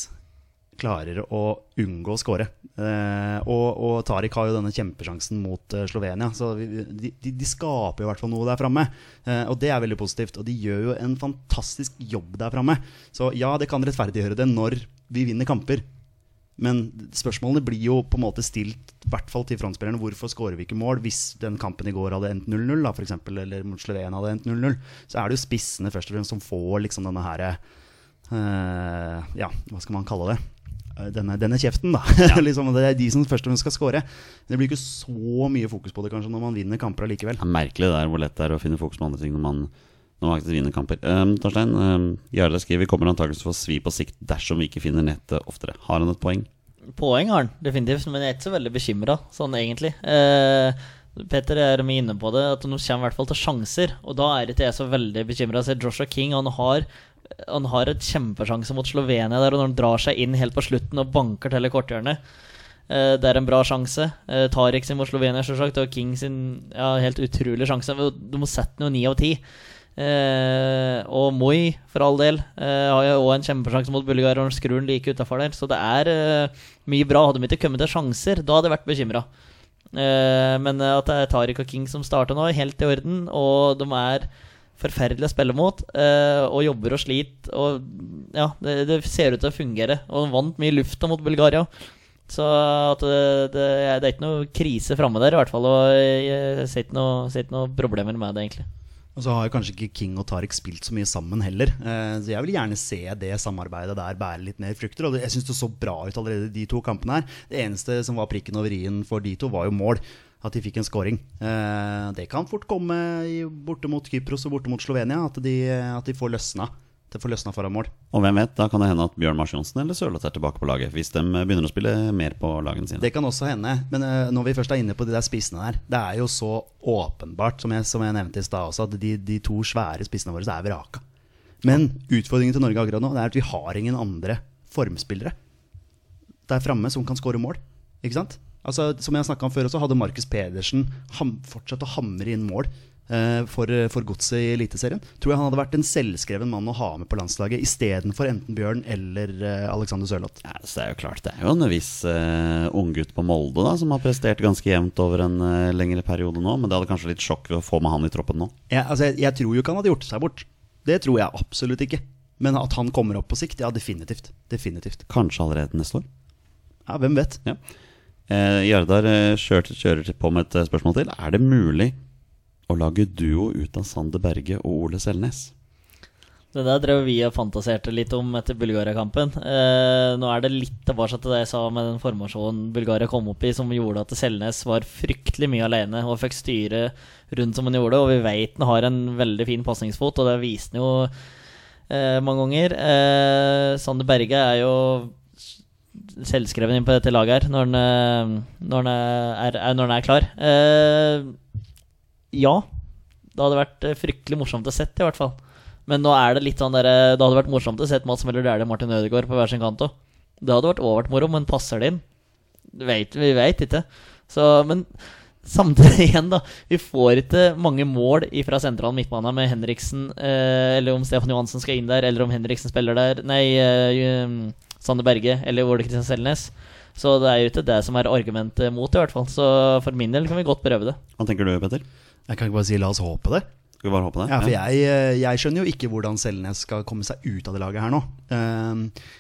B: klarer å unngå å skåre. Eh, og, og Tariq har jo denne kjempesjansen mot eh, Slovenia, så vi, de, de, skaper jo hvert fall noe der framme. Eh, og det er veldig positivt. Og de gjør jo en fantastisk jobb der framme. Så ja, det kan rettferdiggjøre det når vi vinner kamper. Men spørsmålene blir jo på en måte stilt, i hvert fall til frontspillerne. Hvorfor skårer vi ikke mål hvis den kampen i går hadde endt 0-0, da, eksempel, eller mot Slovenia hadde endt 0-0? Så er det jo spissene først og fremst som får liksom denne her eh, Ja, hva skal man kalle det? Eh, Denne, denne kjeften, da. liksom, det er de som først og fremst skal score. Det blir ikke så mye fokus på det kanskje når man vinner kamper allikevel.
A: Det er merkelig det der hvor lett det er å finne fokus på andre ting når man, når man vinner kamper. Um, Torstein, um, Jarle skriver vi kommer antakeligvis til å få svi på sikt dersom vi ikke finner nettet oftere. Har han et poeng?
C: Poeng har han definitivt, men jeg er ikke så veldig bekymra, sånn egentlig. Uh, Petter er mye inne på det, at nå kommer i hvert fall til sjanser. Og da er ikke jeg så veldig bekymra. Joshua King han har, han har et kjempesjanse mot Slovenia der, og når han drar seg inn helt på slutten og banker til i korthjørnet. Eh, det er en bra sjanse. Eh, Tariq sin mot Slovenia, selvsagt, og King sin ja, helt utrolig sjanse. Du må sette den jo ni av ti. Eh, og Moi, for all del, eh, har jo òg en kjempesjanse mot Bulgaria og skrur den like utafor der. Så det er eh, mye bra. Hadde de ikke kommet til sjanser, da hadde jeg vært bekymra. Eh, men at det er Tariq og King som starter nå, er helt i orden. Og de er forferdelige å spille mot, eh, og jobber og sliter. Og ja, det, det ser ut til å fungere. Og vant mye lufta mot Bulgaria. Så at det, det, det er ikke noe krise framme der, i hvert fall. Og jeg ser ikke noe, ser ikke noe problemer med det, egentlig.
B: Og så har jo kanskje ikke King og Tariq spilt så mye sammen heller. Eh, så jeg vil gjerne se det samarbeidet der bære litt mer frukter. Og jeg syns det så bra ut allerede de to kampene her. Det eneste som var prikken over i-en for de to, var jo mål. At de fikk en scoring. Eh, det kan fort komme borte mot Kypros og borte mot Slovenia. At de, at de får løsna. Det får løsna foran mål.
A: Og hvem vet, da kan det hende at Bjørn Mars Johnsen eller Sørloth er tilbake på laget. Hvis de begynner å spille mer på lagene sine.
B: Det kan også hende. Men eh, når vi først er inne på de der spissene der, det er jo så åpenbart, som jeg, som jeg nevnte i stad også, at de, de to svære spissene våre er vraka. Men utfordringen til Norge akkurat nå Det er at vi har ingen andre formspillere der framme som kan skåre mål. Ikke sant? Altså, som jeg snakka om før også, hadde Markus Pedersen ham, fortsatt å hamre inn mål eh, for, for godset i Eliteserien, tror jeg han hadde vært en selvskreven mann å ha med på landslaget istedenfor enten Bjørn eller eh, Alexander Sørloth.
A: Ja, så det er jo klart, det er jo en viss uh, unggutt på Molde da som har prestert ganske jevnt over en eh, lengre periode nå. Men det hadde kanskje litt sjokk ved å få med han i troppen nå.
B: Jeg, altså, jeg, jeg tror jo ikke han hadde gjort seg bort. Det tror jeg absolutt ikke. Men at han kommer opp på sikt, ja, definitivt. Definitivt.
A: Kanskje allerede neste år.
B: Ja, hvem vet?
A: Ja. Eh, Jardar eh, kjører på med et eh, spørsmål til. Er det mulig å lage duo ut av Sander Berge og Ole Selnes?
C: Det der drev vi og fantaserte litt om etter Bulgaria-kampen. Eh, nå er det litt tilbake til det jeg sa med den formasjonen Bulgaria kom opp i, som gjorde at Selnes var fryktelig mye alene og fikk styre rundt som han gjorde. Og vi vet han har en veldig fin pasningsfot, og det viste han jo eh, mange ganger. Eh, Sander Berge er jo selvskreven inn på dette laget her når han, eh, når han, er, er, når han er klar. Eh, ja, Det hadde vært eh, fryktelig morsomt å sett, i hvert fall. Men nå er det litt sånn der, eh, det hadde vært morsomt å sett Mats Møller Dæhlie og Martin Ødegaard på hver sin kant òg. Det hadde vært overvært moro, men passer det inn? Vet, vi veit ikke. Så, men samtidig igjen, da. Vi får ikke mange mål fra sentral midtbane med Henriksen, eh, eller om Stefan Johansen skal inn der, eller om Henriksen spiller der. Nei, eh, Sander Berge eller Ole Kristian Selnes. Så det er jo ikke det som er argumentet mot, i hvert fall. Så for min del kan vi godt prøve det.
A: Hva tenker du, Petter?
B: Jeg kan ikke bare si la oss håpe det.
A: Skal vi bare håpe det?
B: Ja, for jeg, eh, jeg skjønner jo ikke hvordan Selnes skal komme seg ut av det laget her nå. Ehm,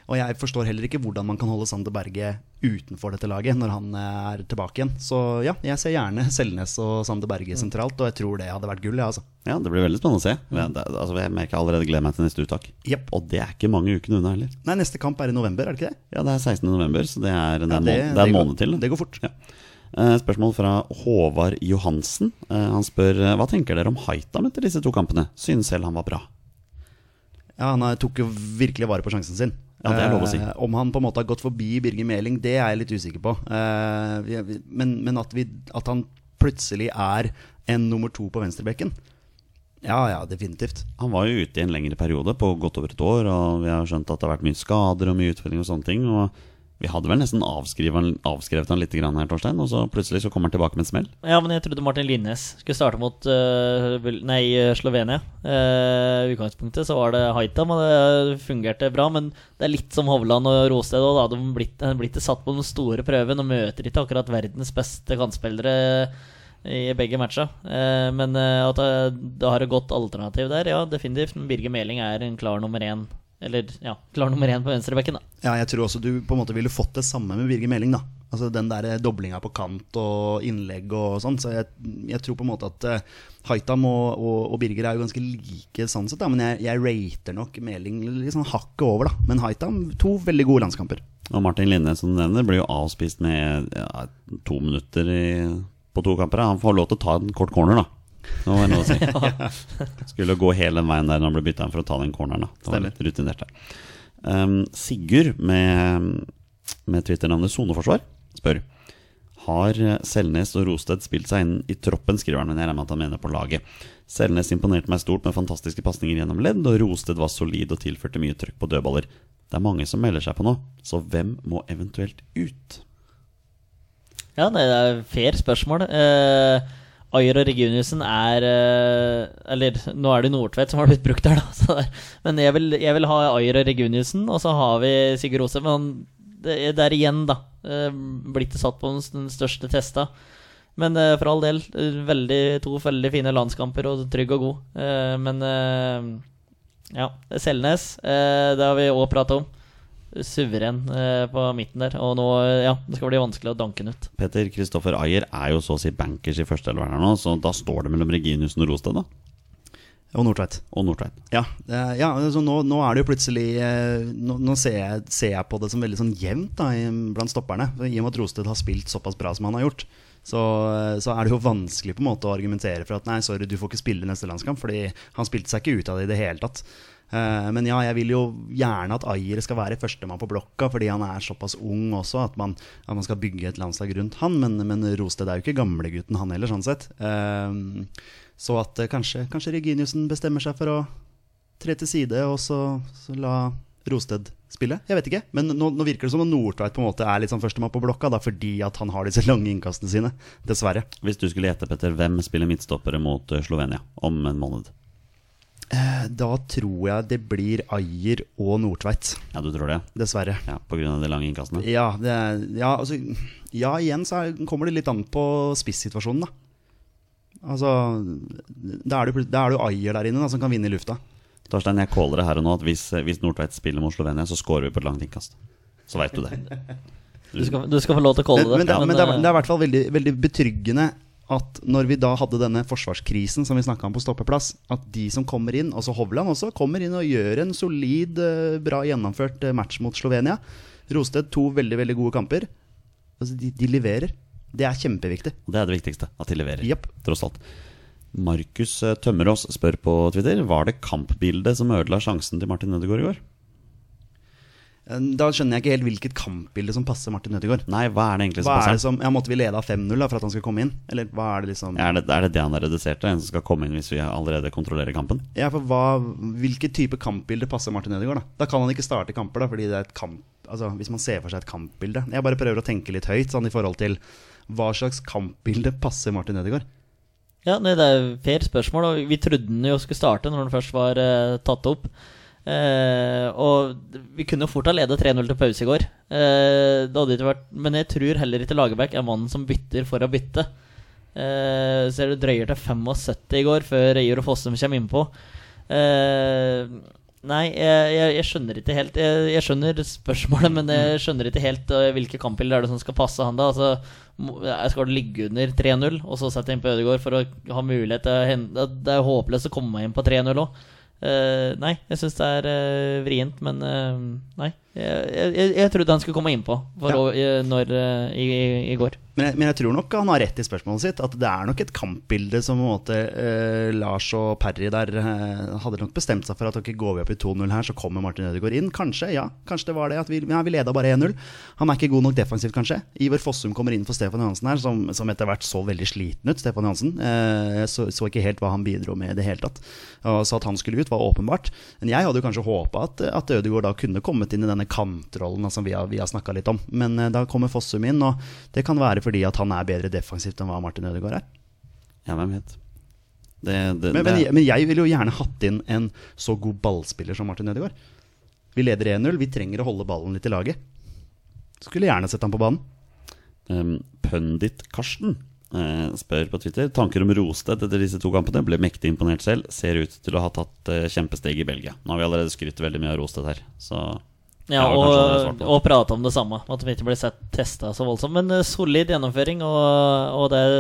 B: og jeg forstår heller ikke hvordan man kan holde Sander Berge utenfor dette laget når han eh, er tilbake igjen. Så ja, jeg ser gjerne Selnes og Sander Berge sentralt, og jeg tror det hadde vært gull, ja, altså.
A: Ja, Det blir veldig spennende å se. Det, altså, jeg merker allerede gleder meg til neste uttak.
B: Yep.
A: Og det er ikke mange ukene unna heller.
B: Nei, neste kamp er i november, er det ikke det?
A: Ja, det er 16. november, så det er, det er,
B: Ja,
A: en, måned, det er en måned til.
B: Det går fort.
A: Ja. Eh, Spørsmål fra Håvard Johansen. Eh, Han spør eh, hva tenker dere om Haitam etter disse to kampene. Synes selv han var bra.
B: Ja, han tok jo virkelig vare på sjansen sin.
A: Ja, det er lov å si.
B: Eh, om han på en måte har gått forbi Birger Meling, det er jeg litt usikker på. Eh, men men at, vi, at han plutselig er en nummer to på venstrebekken Ja, ja, definitivt.
A: Han var jo ute i en lengre periode på godt over et år, og vi har skjønt at det har vært mye skader og mye utfordringer og sånne ting. Og vi hadde vel nesten avskrevet han, litt her, Torstein, og så plutselig så kommer han tilbake med en smell.
C: Ja, men jeg trodde Martin Linnes skulle starte mot uh, Nei, Slovenia. I uh, utgangspunktet så var det Haitam, og det fungerte bra. Men det er litt som Hovland og Rosted. Og da, de blitt, de blitt satt på den store prøven og møter ikke akkurat verdens beste kantspillere i begge matcha. Uh, men eh, at det, det har et godt alternativ der, ja, definitivt. Men Birger Meling er en klar nummer én. Eller ja, klar nummer én på venstrebekken, da.
B: Ja, jeg tror også du på en måte ville fått det samme med Birger Meling. da Altså Den der doblinga på kant og innlegg og sånn. Så jeg, jeg tror på en måte at uh, Haitam og, og, og Birger er jo ganske like sånn sett. da Men jeg, jeg rater nok Meling sånn hakket over, da. Men Haitam, to veldig gode landskamper.
A: Og Martin Linne, som du nevner, blir jo avspist med ja, to minutter i, på to kamper. Han får lov til å ta en kort corner, da. Det må jeg lov å si. Skulle gå hele den veien der når han ble bytta inn for å ta den corneren. da Det var litt rutinert der. Um, Sigurd med, med Twitter-navnet Soneforsvar spør Har Selnes og Rosted spilt seg inn i troppen, skriver han, men jeg regner med at han mener på laget. Selnes imponerte meg stort med fantastiske pasninger gjennom ledd, og Rosted var solid og tilførte mye trøkk på dødballer. Det er mange som melder seg på nå, så hvem må eventuelt ut?
C: Ja, det er fair spørsmål. Uh, Ayer og Reguniussen er eh, Eller nå er det Nordtvedt som har blitt brukt der, da. Det, men jeg vil, jeg vil ha Ayer og Reguniussen, og så har vi Sigurd Rose. Men det er der igjen, da. Blitt blitt satt på den, største testa. Men eh, for all del, eh, veldig, to veldig fine landskamper og trygg og god. Eh, men eh, ja, Selnes, eh, det har vi òg prata om. Suveren eh, på midten der. Og nå, ja, det skal bli vanskelig å danke den ut.
A: Peter Kristoffer Ayer er jo så å si bankers i førsteelveren her nå, så da står det mellom Reginiussen og Rosted, da.
B: Og Nordtveit.
A: Og Nordtveit.
B: Ja, eh, ja altså nå, nå er det jo plutselig eh, Nå, nå ser, jeg, ser jeg på det som veldig sånn jevnt da, blant stopperne. I og med at Rosted har spilt såpass bra som han har gjort, så, så er det jo vanskelig på en måte å argumentere for at nei, sorry, du får ikke spille neste landskamp, fordi han spilte seg ikke ut av det i det hele tatt. Eh, men ja, jeg vil jo gjerne at Ayer skal være førstemann på blokka, fordi han er såpass ung også, at man, at man skal bygge et landslag rundt han. Men, men Rosted er jo ikke gamlegutten, han heller, sånn sett. Eh, så at eh, kanskje, kanskje Reginiussen bestemmer seg for å tre til side og så, så la Rosted spille. Jeg vet ikke. Men nå, nå virker det som om Nordtveit på en måte er litt sånn førstemann på blokka, da, fordi at han har disse lange innkastene sine. Dessverre.
A: Hvis du skulle gjette, Petter, hvem spiller midtstoppere mot Slovenia om en måned?
B: Eh, Da tror jeg det blir Ajer og Nordtveit.
A: Ja, du tror det?
B: Dessverre.
A: Ja, På grunn av de lange innkastene?
B: Ja, det er, ja, altså, ja, igjen så er, kommer det litt an på spissituasjonen, da. Altså, da er det, jo Ajer der inne da, som kan vinne i lufta.
A: Torstein, jeg caller det her og nå at hvis, hvis Nordtveit spiller mot Slovenia, så scorer vi på et langt innkast. Så veit du det.
C: Du skal, du skal få lov til å calle det.
B: men, det, men det, er,
C: eh,
B: det er i hvert fall veldig, veldig betryggende at når vi da hadde denne forsvarskrisen som vi snakka om på stoppeplass, at de som kommer inn, altså Hovland også, kommer inn og gjør en solid, eh, bra gjennomført eh, match mot Slovenia. Rosted to veldig, veldig gode kamper. Altså, de, de leverer. Det er kjempeviktig.
A: Det er det viktigste. At de leverer.
B: Yep.
A: Tross alt. Markus eh, Tømmerås spør på Twitter Var det kampbildet som ødela sjansen til Martin Ødegaard i går.
B: Eh, Da skjønner jeg ikke helt hvilket kampbilde som passer Martin Ødegaard.
A: Nei, hva er det egentlig som
B: Hva er det
A: passer?
B: som, ja, Måtte vi lede av 5-0 for at han skal komme inn? Eller hva er det liksom
A: Er det, er det det han er redusert til? En som skal komme inn hvis vi allerede kontrollerer kampen?
B: Ja, for hva, Hvilket type kampbilde passer Martin Ødegaard? Da Da kan han ikke starte kamper, da fordi det er et kamp Altså Hvis man ser for seg et kampbilde Jeg bare prøver å tenke litt høyt sånn i forhold til hva slags kampbilde passer Martin Ødegaard?
C: Ja, nei, Det er fair spørsmål, og vi trodde den jo skulle starte når den først var eh, tatt opp. Eh, og vi kunne jo fort ha ledet 3-0 til pause i går. Eh, det hadde ikke vært, men jeg tror heller ikke Lagerbäck er mannen som bytter for å bytte. Eh, så det drøyer til 75 i går før Ior Fossum kommer innpå. Eh, nei, jeg, jeg, jeg skjønner ikke helt jeg, jeg skjønner spørsmålet, men jeg skjønner ikke helt hvilke kampbilder er det som skal passe han da. Altså, jeg skal ligge under 3-0, og så sette inn på Ødegaard for å ha mulighet til å hente Det er håpløst å komme inn på 3-0 òg. Nei, jeg syns det er eh, vrient, men eh, nei. Jeg, jeg, jeg trodde han skulle komme innpå for
B: Ja.
C: eh, når, i, i, i går.
B: Men jeg, men jeg tror nok han har rett i spørsmålet sitt. At det er nok et kampbilde som måte eh, Lars og Parry der eh, hadde nok bestemt seg for at ok, går vi opp i 2-0 her, så kommer Martin Ødegaard inn. Kanskje, ja. Kanskje det var det. At vi, ja, vi leda bare 1-0. Han er ikke god nok defensivt, kanskje. Iver Fossum kommer inn for Stefan Johansen her, som, som etter hvert så veldig sliten ut. Stefan Johansen. Eh, så, så ikke helt hva han bidro med i det hele tatt. Og så at han skulle ut, var åpenbart. Men jeg hadde jo kanskje håpa at, at Ødegaard da kunne kommet inn i denne kantrollen som vi har, vi har snakka litt om. Men eh, da kommer Fossum inn, og det kan være fordi at han er bedre defensivt enn hva Martin Ødegaard er.
A: Ja, hvem vet. Det, det,
B: Men, men, men jeg ville jo gjerne hatt inn en så god ballspiller som Martin Ødegaard. Vi leder 1-0, vi trenger å holde ballen litt i laget. Skulle gjerne sett han på banen.
A: Um, Pundit Karsten uh, spør på Twitter Tanker om Rosted etter disse to kampene. Ble mektig imponert selv. Ser ut til å ha tatt uh, kjempesteg i Belgia. Nå har vi allerede skrytt veldig mye av Rosted her, så
C: Ja, og, og prate om det samme. At vi ikke blir sett testa så voldsomt. Men eh, solid gjennomføring, og, og det er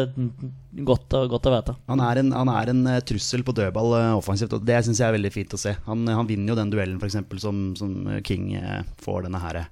C: godt, godt å vite.
B: Han er en, han er en eh, trussel på dødball eh, offensivt, og det syns jeg er veldig fint å se. Han, han vinner jo den duellen, f.eks., som, som King får denne her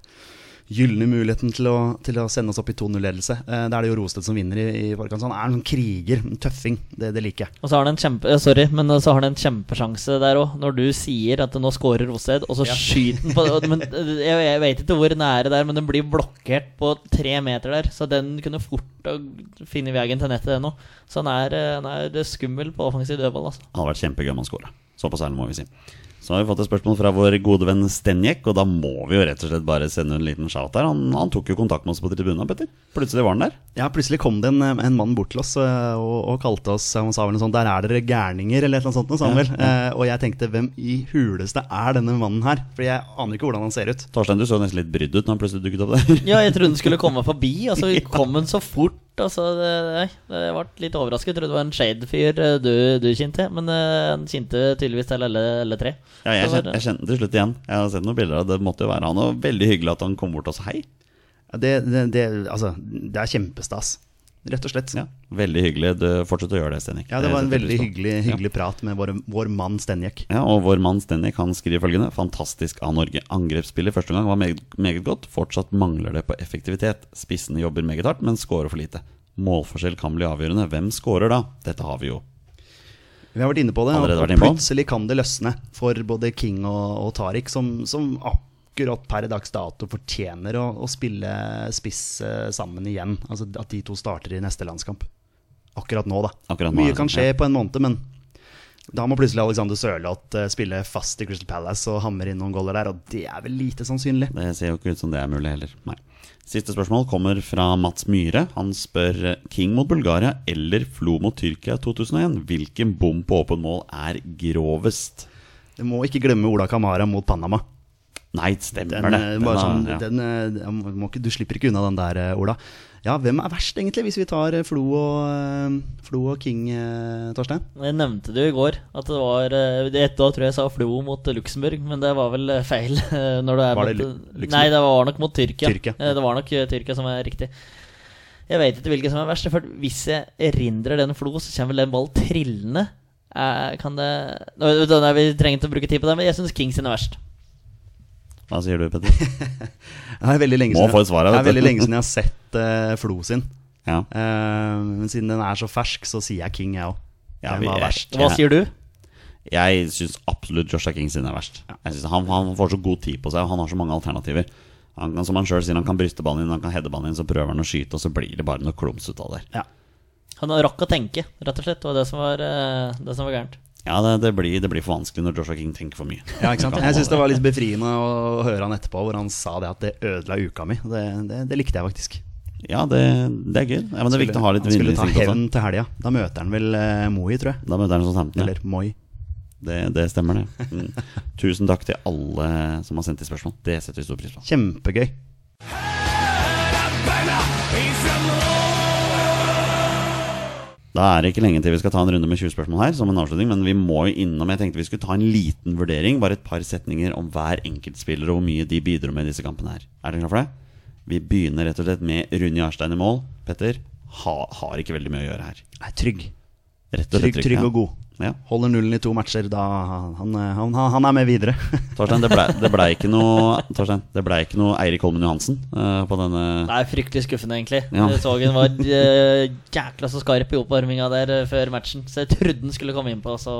B: gylne muligheten til å, til å sende oss opp i 2-0-ledelse. Eh, Da er det jo Rosted som vinner i, i forkant. Så han er en kriger, en tøffing. Det, det liker jeg.
C: Og så har han en kjempe eh, Sorry, men så har han en kjempesjanse der òg. Når du sier at nå scorer Rosted, og så skyter han på men, eh, jeg, jeg vet ikke hvor nære det er, men den blir blokkert på tre meter der. Så den kunne fort finne funnet veien til nettet, den òg. Så han er, eh, han er skummel på offensiv dødball, altså.
A: det har vært kjempegøy om han scora. Såpass ærlig må vi si. Så har vi fått et spørsmål fra vår gode venn Stenjek, og da må vi jo rett og slett bare sende en liten shout her. Han, han tok jo kontakt med oss på tribunen, Petter. Plutselig var han der.
B: Ja, plutselig kom det en, en mann bort til oss eh, og, og kalte oss Han sa vel noe sånt 'Der er dere gærninger', eller et eller annet sånt. noe, sa han vel. Eh, og jeg tenkte 'Hvem i huleste er denne mannen her?' For jeg aner ikke hvordan han ser ut.
A: Torstein, du så nesten litt brydd ut når han plutselig dukket opp der.
C: Ja, jeg trodde den skulle komme forbi, og så kom den så fort. Altså, det, nei, jeg ble litt overrasket. Jeg trodde det var en Shade-fyr eh, du, du kjente, men eh, han kjente tydeligvis til alle, alle tre.
A: Ja, jeg, kjente, jeg kjente til slutt igjen. Jeg har sett noen bilder av det. Det måtte jo være han. Og veldig hyggelig at han kom bort og sa hei.
B: Det, det, det, altså, det er kjempestas. Rett og slett.
A: Ja, Veldig hyggelig. Du, fortsett å gjøre det, Stenik.
B: Ja, det var en veldig hyggelig, hyggelig, ja. prat med vår, vår mann Stenjek.
A: Ja, og vår mann Stenik han skriver følgende Fantastisk av Norge. Angrepsspillet første gang var meget, meget godt. Fortsatt mangler det på effektivitet. Spissene jobber meget hardt, men scorer for lite. Målforskjell kan bli avgjørende. Hvem scorer da? Dette har vi jo.
B: Vi har vært inne på det, og plutselig kan det løsne for både King og, og Tariq, som, som akkurat per dags dato fortjener å, å spille spiss eh, sammen igjen. Altså At de to starter i neste landskamp. Akkurat nå, da.
A: Akkurat nå
B: Mye kan skje
A: ja.
B: på en måned, men da må plutselig Alexander Sørloth eh, spille fast i Crystal Palace og hamre inn noen goller der, og det er vel lite sannsynlig.
A: Det ser jo ikke ut som det er mulig heller. Nei. Siste spørsmål kommer fra Mats Myhre. Han spør King mot Bulgaria eller Flo mot Tyrkia 2001. Hvilken bom på åpen mål er grovest?
B: Du må ikke glemme Ola Kamara mot Panama.
A: Nei, stemmer
B: Den,
A: det.
B: eh,
A: Den
B: bare sånn,
A: ja.
B: den, eh, må du slipper ikke unna den der, eh, Ola. Ja, hvem er verst, egentlig, hvis vi tar Flo og, Flo og King, Torstein?
C: Jeg nevnte det jo i går, at det var eh, år tror jeg jeg sa Flo mot Luxembourg, men det var vel feil. Når det er
B: Var det
C: mot,
B: Lu- Luxembourg?
C: Nei, det var nok mot Tyrkia.
B: Tyrkia.
C: Det var nok Tyrkia som er riktig. Jeg vet ikke hvilken som er verst. For hvis jeg erindrer den Flo, så kommer vel den ballen trillende. Eh, Kan det Nå, Vi trenger ikke å bruke tid på det, men jeg syns King sin er verst.
A: Hva sier du, Petter?
B: Det er veldig lenge
A: Må
B: siden,
A: få et svar
B: det er veldig lenge siden jeg har sett uh, Flo sin.
A: Ja.
B: Uh, men siden den er så fersk, så sier jeg King, jeg òg.
A: Ja,
B: den var verst.
C: Hva sier du?
A: Jeg syns absolutt Joshua King sin er verst. Jeg synes han, han får så god tid på seg, og han har så mange alternativer. Han som han sjøl sier, han kan bryste ballen inn, han kan heade ballen inn, så prøver han å skyte, og så blir det bare noe klums ut av det.
B: Ja.
C: Han rakk å tenke, rett og slett. Det var det som var, eh, det som var gærent.
A: Ja, det, det, blir, det blir for vanskelig når Joshua King tenker for mye.
B: Ja, ikke sant? Jeg syns det var litt befriende å høre han etterpå, hvor han sa det at det ødela uka mi. Det, det, det likte jeg faktisk.
A: Ja, det, det er gøy. Ja, men det er viktig å ha litt
B: han skulle ta hevn til helga. Da møter han vel eh, Moi, tror jeg.
A: Da møter han sånn.
B: Eller Moi.
A: Det, det stemmer, det. Mm. Tusen takk til alle som har sendt inn spørsmål. Det setter vi stor pris på.
B: Kjempegøy.
A: Da er det ikke lenge til vi skal ta en runde med 20 spørsmål her, som en avslutning, men vi må jo innom Jeg tenkte vi skulle ta en liten vurdering, bare et par setninger om hver enkeltspiller og hvor mye de bidro med i disse kampene her. Er dere klar for det? Vi begynner rett og slett med Rune Jarstein i mål. Petter ha, har ikke veldig mye å gjøre her.
B: Er trygg.
A: Rett og
B: Trygg, trygg,
A: trygg
B: og god.
A: Ja.
B: Holder nullen i to matcher, da han, han, han er med videre.
A: Torstein, det blei det ble ikke noe Torstein, det ble ikke noe Eirik Holmen Johansen uh, på denne
C: Det er fryktelig skuffende, egentlig.
A: Ja.
C: Jeg var uh, jækla så skarp i oppvarminga der uh, før matchen, så jeg trodde han skulle komme innpå. Så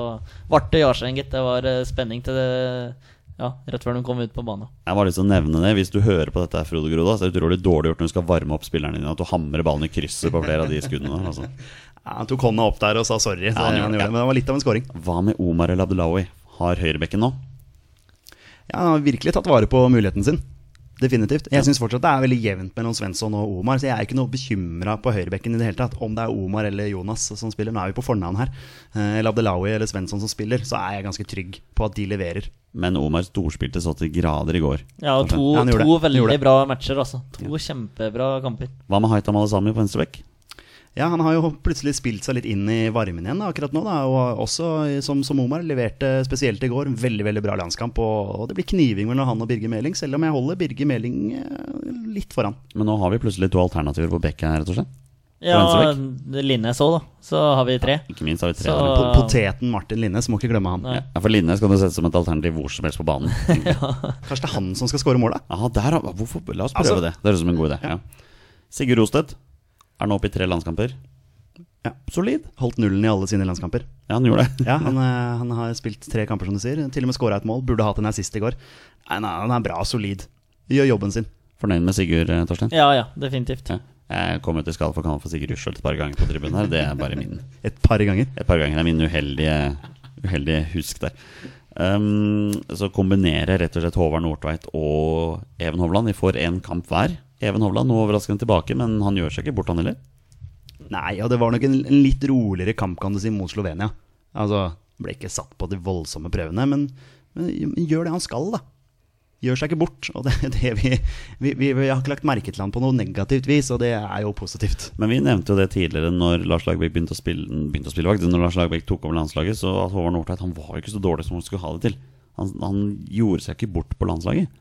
C: ble det Jarstein, gitt. Det var spenning til det Ja, rett før de kom ut på banen.
A: Jeg var litt lyst til å nevne det Hvis du hører på dette, Frode Groda, så er det utrolig dårlig gjort når du skal varme opp spillerne dine, at du hamrer ballen i krysset på flere av de skuddene. Altså.
B: Ja, han tok hånda opp der og sa sorry. Så
A: Ja, han
B: han
A: gjorde det.
B: Men det var litt av en scoring.
A: Hva med Omar El Abdelawi? Har høyrebekken nå?
B: Ja, han har virkelig tatt vare på muligheten sin. Definitivt. Jeg syns fortsatt det er veldig jevnt mellom Svensson og Omar. Så jeg er ikke noe bekymra på høyrebekken i det hele tatt. Om det er Omar eller Jonas som spiller. Nå er vi på fornavn her. Eh, Eller Abdelawi eller Svensson som spiller. Så er jeg ganske trygg på at de leverer.
A: Men Omar storspilte så til grader i går.
C: Ja, og to,
B: Ja,
C: to veldig bra matcher, altså. To kjempebra kamper.
A: Hva med Haitam Alesami på venstrebekk?
B: Ja, han har jo plutselig spilt seg litt inn i varmen igjen da, akkurat nå. Da, og også som, som Omar leverte spesielt i går. en Veldig veldig bra landskamp. Og, og det blir kniving mellom han og Birger Meling, selv om jeg holder Birger Meling eh, litt foran.
A: Men nå har vi plutselig to alternativer på bekken, rett og slett.
C: Ja, Linnes òg, da. Så har vi tre.
A: Ikke minst har vi tre.
C: Så-
B: Poteten Martin Linnes, må ikke glemme han.
C: Nei.
A: Ja, for Linnes kan du sette som et alternativ hvor som helst på banen.
B: Kanskje det er han som skal skåre mål, da?
A: Aha, der, har- hvorfor? La oss prøve
B: Altså-
A: det. Det høres ut som en god idé. Ja. Sigurd Rostedt er nå oppe i tre landskamper.
B: Ja.
A: Solid.
B: Holdt nullen i alle sine landskamper.
A: Ja, han gjorde det.
B: Ja, han, eh, han har spilt tre kamper, som du sier. Til og med skåra et mål. Burde hatt en assist i går. Nei, nei, han er bra, solid. Gjør jobben sin.
A: Fornøyd med Sigurd, eh, Torstein?
C: Ja, ja, definitivt.
A: Ja. Jeg kom ut i skade for å kalle for Sigurd Rushholt et par ganger på tribunen her. Det er bare min
B: Et par ganger.
A: Et par ganger er min uheldige, uheldige husk der. Um, så kombinerer rett og slett Håvard Nordtveit og Even Hovland. De får én kamp hver. Even Hovland nå overraskende tilbake, men han gjør seg ikke bort, han heller.
B: Nei, og det var nok en, en litt roligere kamp, kan du si, mot Slovenia. Altså, ble ikke satt på de voldsomme prøvene, men, men gjør det han skal, da. Gjør seg ikke bort. Og det, det vi, vi, vi, vi har ikke lagt merke til han på noe negativt vis, og det er jo positivt.
A: Men vi nevnte jo det tidligere når Lars Lagerbäck begynte å spille, begynte å spille Når Lars Lagerbäck tok over landslaget, så at Håvard Nordtveit han var jo ikke så dårlig som han skulle ha det til. Han, han gjorde seg ikke bort på landslaget.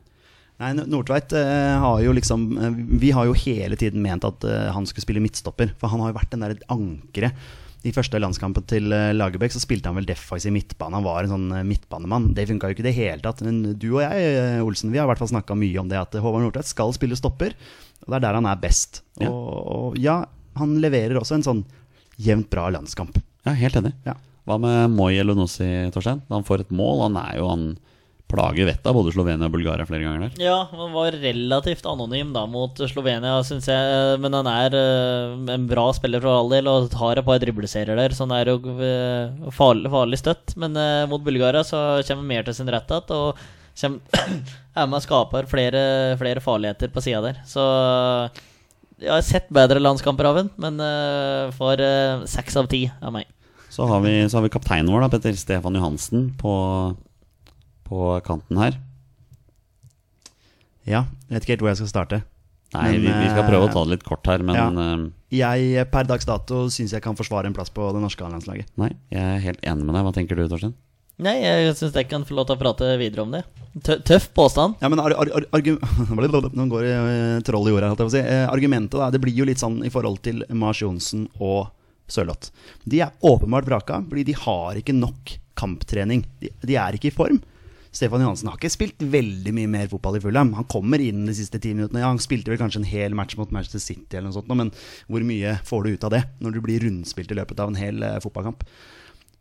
B: Nei, Nordtveit eh, har jo liksom eh, Vi har jo hele tiden ment at eh, han skulle spille midtstopper. For han har jo vært den der ankeret. I første landskampen til eh, Lagerbäck så spilte han vel defensiv midtbane. Han var en sånn eh, midtbanemann. Det funka jo ikke i det hele tatt. Men du og jeg, eh, Olsen, vi har i hvert fall snakka mye om det at Håvard Nordtveit skal spille stopper. Og det er der han er best.
A: Ja.
B: Og, og ja, han leverer også en sånn jevnt bra landskamp.
A: Ja, helt enig.
B: Ja.
A: Hva med Moi Elonossi, Torstein? Han får et mål. Han er jo han plager vettet av både Slovenia og Bulgaria flere ganger der.
C: Ja, han var relativt anonym da mot Slovenia, syns jeg. Men han er eh, en bra spiller for all del og har et par dribleserier der, så han er jo eh, farlig, farlig støtt. Men eh, mot Bulgaria så kommer han mer til sin rett igjen og kommer, er med og skaper flere, flere farligheter på sida der. Så jeg har sett bedre landskamper av ham, men eh, seks av ti av meg.
A: Så har vi, så har vi kapteinen vår, da, Petter Stefan Johansen, på, på kanten her.
B: Ja, jeg vet ikke helt hvor jeg skal starte.
A: Nei,
B: Men,
A: vi, vi skal prøve å ta
B: eh,
A: det litt kort her, men
B: ja.
A: eh,
B: Jeg per dags dato syns jeg kan forsvare en plass på det norske landslaget.
A: nei, jeg er helt enig med deg. Hva tenker du, Torstein?
C: Nei, jeg syns jeg kan få lov til å prate videre om det. Tø tøff påstand.
B: Ja, men ar ar ar argu Nå går det eh, troll i jorda, holdt jeg på å si. Argumentet da, det blir jo litt sånn i forhold til Mars Johnsen og Sørloth. De er åpenbart vraka, fordi de har ikke nok kamptrening. De, de er ikke i form. Stefan Johansen har ikke spilt veldig mye mer fotball i Fulham. Han kommer inn de siste ti minuttene. Ja, han spilte vel kanskje en hel match mot Manchester City, eller noe sånt, men hvor mye får du ut av det når du blir rundspilt i løpet av en hel eh, fotballkamp?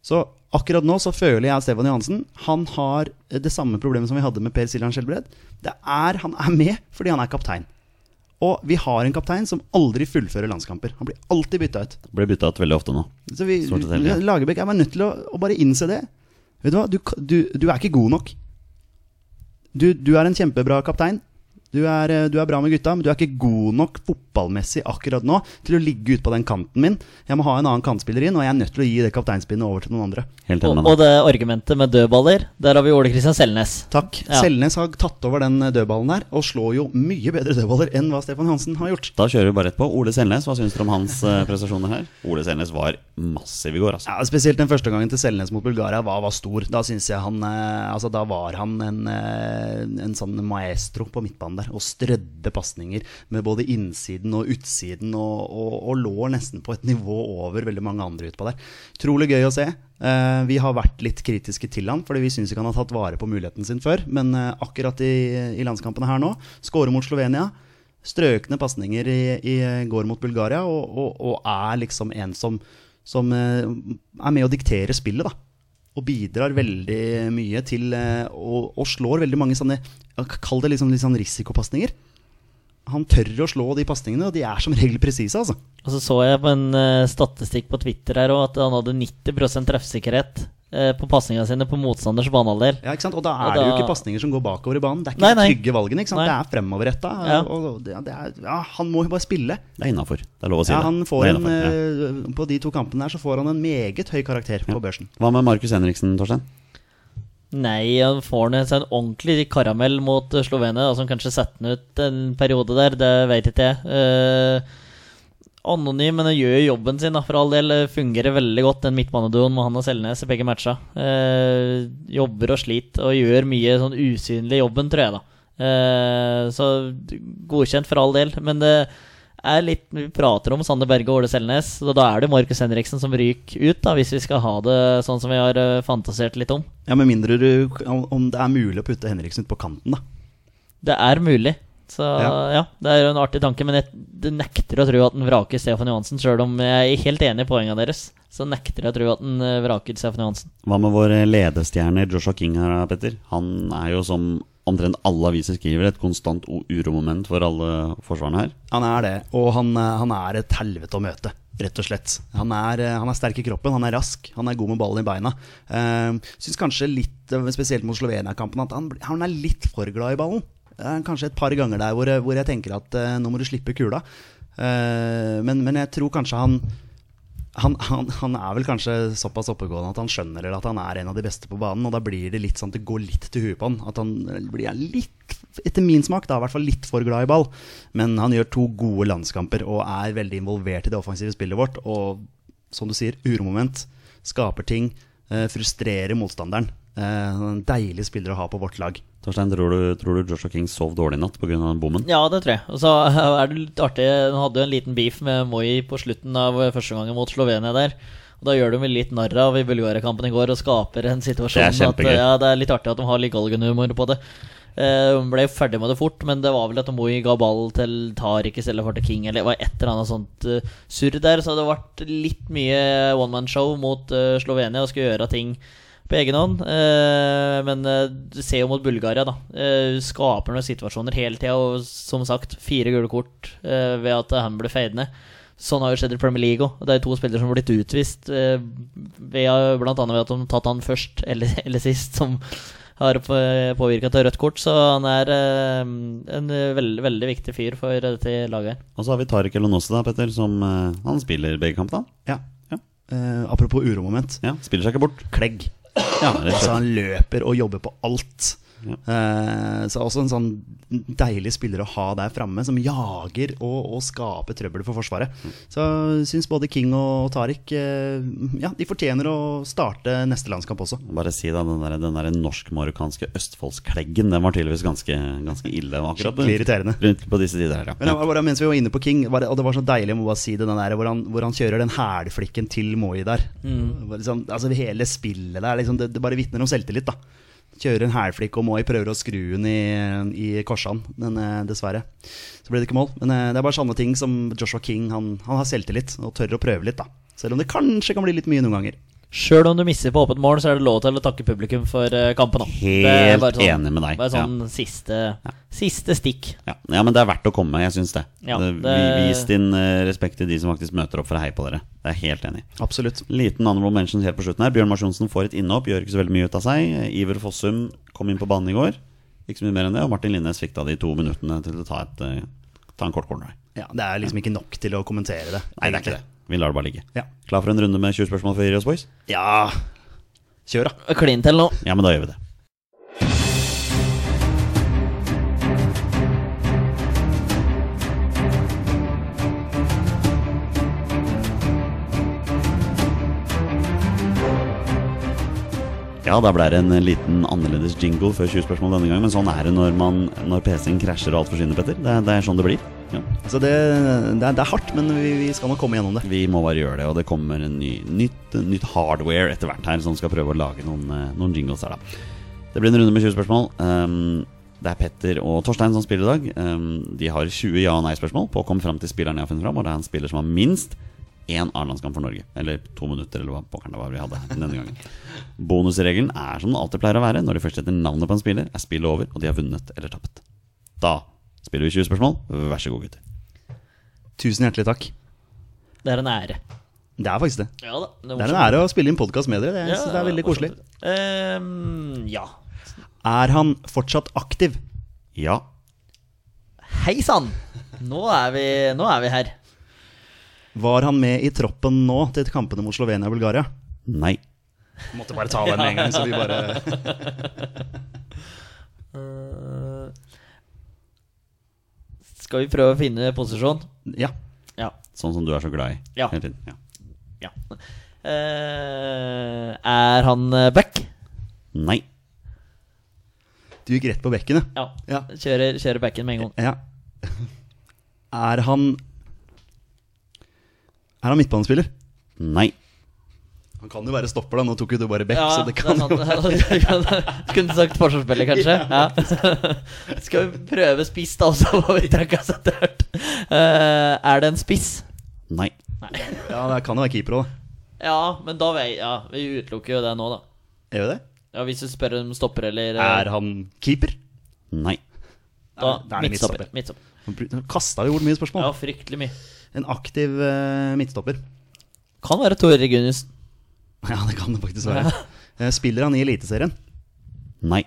B: Så akkurat nå så føler jeg at Stefan Johansen Han har det samme problemet som vi hadde med Per Siljan Skjelbred. Det er, han er med fordi han er kaptein. Og vi har en kaptein som aldri fullfører landskamper. Han blir alltid bytta ut.
A: Blir bytta ut veldig ofte nå.
B: Så vi. Lagerbäck er bare nødt til å, å bare innse det. Vet du hva, du, du, du er ikke god nok. Du, du er en kjempebra kaptein. Du er, eh, du er bra med gutta, men du er ikke god nok fotballmessig akkurat nå til å ligge ute på den kanten min. Jeg må ha en annen kantspiller inn, og jeg er nødt til å gi det kapteinspinnet over til noen andre.
A: Helt
C: Og, og det argumentet med dødballer, der har vi Ole Kristian Selnes.
B: Takk.
C: Ja.
B: Selnes har tatt over den dødballen der, og slår jo mye bedre dødballer enn hva Stefan Hansen har gjort.
A: Da kjører vi bare rett på. Ole Selnes, hva syns dere om hans eh, prestasjoner her? Ole Selnes var massiv i går, altså.
B: Ja, Spesielt den første gangen til Selnes mot Bulgaria var, var stor. Da synes jeg han eh, Altså da var han en, eh, en sånn maestro på midtbanen der. Og strødde pasninger med både innsiden og utsiden. Og, og, og lå nesten på et nivå over veldig mange andre utpå der. Utrolig gøy å se. Eh, vi har vært litt kritiske til han, fordi vi syns ikke han har tatt vare på muligheten sin før. Men eh, akkurat i, i landskampene her nå, skårer mot Slovenia. Strøkne pasninger i, i går mot Bulgaria, og, og, og er liksom en som, som eh, er med å diktere spillet, da. Og bidrar veldig mye til eh, og, og slår veldig mange sånne Kall det liksom litt sånn risikopasninger. Han tør å slå de pasningene, og de er som regel presise, altså.
C: Og så så jeg på en uh, statistikk på Twitter her også, at han hadde 90 treffsikkerhet uh, på pasningene sine på motstanders banehalvdel.
B: Ja, ikke sant? Og da
C: Og
B: er det jo ikke pasninger som går bakover i banen. Det er ikke
C: Nei, nei.
B: trygge valgene. ikke sant?
C: Nei.
B: Det er fremoverretta.
C: Ja.
B: Og det, det er, ja, han må jo bare spille.
A: Det er innafor. Det er lov å si
B: Ja, han får
A: det det
B: en,
A: uh, ja.
B: eh, På de to kampene her så får han en meget høy karakter på børsen.
A: Hva med Markus Henriksen, Torstein?
C: Nei, han får ned seg en ordentlig karamell mot eh, Slovenia, som kanskje setter han ut en periode der. Det vet ikke jeg. Eh, anonym, men han gjør jo jobben sin, da, for all del. Fungerer veldig godt, den midtbaneduoen med han og Selnes i begge matcha. Eh, jobber og sliter og gjør mye sånn usynlig jobben, tror jeg, da. Eh, så godkjent for all del. Men det er litt Vi prater om Sander Berge og Ole Selnes, og da er det Markus Henriksen som ryker ut, da, hvis vi skal ha det sånn som vi har eh, fantasert litt om.
B: Ja, Med mindre du, om det er mulig å putte Henriksen ut på kanten, da.
C: Det er mulig. Så ja.
B: Ja.
C: det er jo en artig tanke, men jeg nekter å tro at den vraker Stefan Johansen, sjøl om jeg er helt enig i poengene deres. Så nekter jeg å tro at den eh, vraker Stefan Johansen.
A: Hva med vår ledestjerne Joshua King her, Petter? Han er jo som omtrent alle aviser skriver, et konstant uromoment for alle forsvarene her.
B: Han er det, og han, eh, han er et helvete å møte. Rett og slett. Han er, eh, han er sterk i kroppen, han er rask, han er god med ballen i beina. Uh, Syns kanskje litt, spesielt mot Slovenia-kampen, at han, han er litt for glad i ballen. Eh, kanskje et par ganger der hvor, hvor jeg tenker at uh, nå må du slippe kula. Uh, men, men jeg tror kanskje han han, han, han er vel kanskje såpass oppegående at han skjønner eller at han er en av de beste på banen. Og da blir det litt sånn at det går litt til huet på han. At han blir litt, etter min smak, da i hvert fall litt for glad i ball. Men han gjør to gode landskamper og er veldig involvert i det offensive spillet vårt. Og som du sier, uromoment. Skaper ting. Frustrerer motstanderen. En deilig spiller å ha på vårt lag.
A: Torstein, tror du, tror du Joshua King sov dårlig i natt pga. bommen?
C: Ja, det tror jeg. Og så er det litt artig Han hadde jo en liten beef med Moi på slutten av første gangen mot Slovenia der. Og Da gjør de litt narr av i Bulgaria-kampen i går og skaper en situasjon
A: Det er kjempegøy.
C: At, ja, det er litt artig at de har litt galgenhumor på det. Uh, ble ferdig med det fort, men det var vel at Moi ga ball til Tariq i stedet for til King, eller det var et eller annet sånt uh, surr der. Så det ble litt mye one man-show mot uh, Slovenia og skulle gjøre ting på egen hånd. Eh, men eh, du ser jo mot Bulgaria, da. Eh, skaper noen situasjoner hele tida, og som sagt, fire gule kort eh, ved at han ble feid ned. Sånn har jo skjedd i Premier League òg. Det er to spillere som har blitt utvist, Bl.a. ved, blant annet ved at de har tatt han først eller, eller sist, som har påvirka til rødt kort. Så han er eh, en veldig, veldig viktig fyr for dette laget her.
A: Og så har vi Tariq Elonosse, da, Petter, som eh, han spiller begge kampene.
B: Ja.
A: Ja.
B: Uh, apropos uromoment.
A: Ja, spiller seg ikke bort.
B: Klegg.
A: Ja,
B: Altså, han løper og jobber på alt.
A: Ja.
B: Eh, så også en sånn deilig spiller å ha der framme, som jager og, og skaper trøbbel for Forsvaret. Så jeg syns både King og Tariq eh, Ja, de fortjener å starte neste landskamp også.
A: Bare si da, Den der, den der norsk-marokkanske Østfoldskleggen Den var tydeligvis ganske, ganske ille. akkurat
B: Skikkelig irriterende.
A: Rundt på disse tider her, ja.
B: Men det var bare, mens vi var inne på King, var det, og det var så deilig jeg må bare si det, den der, hvor, han, hvor han kjører den hælflikken til Moi der. Mm. Liksom, altså Hele spillet der, liksom, det, det bare vitner om selvtillit. da Kjører en hælflikk, og Moi prøver å skru den i, i korsene, men eh, dessverre så ble det ikke mål. Men eh, det er bare sånne ting som Joshua King Han, han har selvtillit og tør å prøve litt, da Selv om det kanskje kan bli litt mye noen ganger.
C: Sjøl om du misser på åpent mål, så er det lov til å takke publikum for eh, kampen. Da.
A: Helt
C: sånn-
A: enig med deg.
C: Bare sånn siste, siste stikk.
A: Ja. ja, men det er verdt å komme. Jeg syns det.
C: Ja,
A: det,
C: det-
A: Vis din eh, respekt til de som faktisk møter opp for å heie på dere. Det er helt enig.
B: Absolutt.
A: Liten honorable mention helt på slutten her. Bjørn Mars Johnsen får et innhopp, gjør ikke så veldig mye ut av seg. Iver Fossum kom inn på banen i går. Ikke så mye mer enn det. Og Martin Linnes fikk da de to minuttene til å ta, et, eh, ta en kort corner.
B: Ja, det er liksom ikke nok til å kommentere det. Egentlig.
A: Nei, det er ikke det. Vi lar det bare ligge.
B: Ja.
A: Klar for en runde med 20 spørsmål vi oss, boys?
B: Ja, kjør da.
C: Klin til nå.
A: Ja, men da gjør vi det. Ja, da ble det en liten annerledes jingle før 20 spørsmål denne gangen. Men sånn er det når, man, når PC-en krasjer og alt forsvinner, Petter. Det, er- det er sånn det blir. Ja.
B: Så det, det, er, det er hardt, men vi, vi skal nok komme gjennom det.
A: Vi må bare gjøre det, og det kommer en ny, nytt, nytt hardware etter hvert her som skal prøve å lage noen, eh, noen jingles her, da. Det blir en runde med 20 spørsmål. Um, det er Petter og Torstein som spiller i dag. Um, de har 20 ja- og nei-spørsmål på å komme fram til spilleren jeg har funnet fram. Og det er en spiller som har minst én A-landskamp for Norge. Eller to minutter, eller hva pokkeren det var vi hadde denne gangen. Bonusregelen er som den alltid pleier å være. Når de først heter navnet på en spiller, er spillet over, og de har vunnet eller tapt. Da spiller vi 20 spørsmål. Vær så god, gutter.
B: Tusen hjertelig takk.
C: Det er en ære.
B: Det er faktisk det.
C: Ja da.
B: Det er en ære å spille inn podkast med dere. Jeg synes det er veldig koselig.
C: Um, ja.
B: Er han fortsatt aktiv?
A: Ja.
C: Hei sann! Nå, er vi- nå er vi her.
B: Var han med i troppen nå til kampene mot Slovenia og Bulgaria?
A: Nei.
B: Måtte bare ta den med en gang, så vi bare
C: Eh, skal vi prøve å finne posisjon?
B: Ja.
C: Ja.
A: Sånn som du er så glad i
C: Ja.
A: hele tiden. Ja.
C: ja. Uh, er han eh, back?
A: Nei.
B: Du gikk rett på bekken, ja.
C: Ja. Kjører, kjører backen med en gang.
B: ja. Er han Er han midtbanespiller?
A: Nei.
B: Han kan jo være stopper, da. Nå tok jo du bare back,
C: Ja,
B: så det kan
C: det
B: jo.
C: Skulle sagt forsvarsspiller, kanskje? Ja. Skal vi prøve spiss, da, så må vi trekke oss etter hvert. Eh, er det en spiss?
A: Nei.
C: Nei.
B: Ja, det kan jo være keeper òg.
C: Ja, men da vei, ja, vi utelukker jo det nå, da.
B: Gjør vi det?
C: Ja, Hvis du spør om stopper eller eh,
B: Er han keeper?
A: Nei.
C: Da,
B: Da er det
C: midtstopper.
B: midtstopper.
C: midtstopper.
B: Kasta bort mye spørsmål.
C: Ja, fryktelig mye.
B: En aktiv uh, midtstopper.
C: Kan være Tore Reguniussen.
B: Ja, det kan det faktisk være. Eh, Spiller han i Eliteserien?
A: Nei.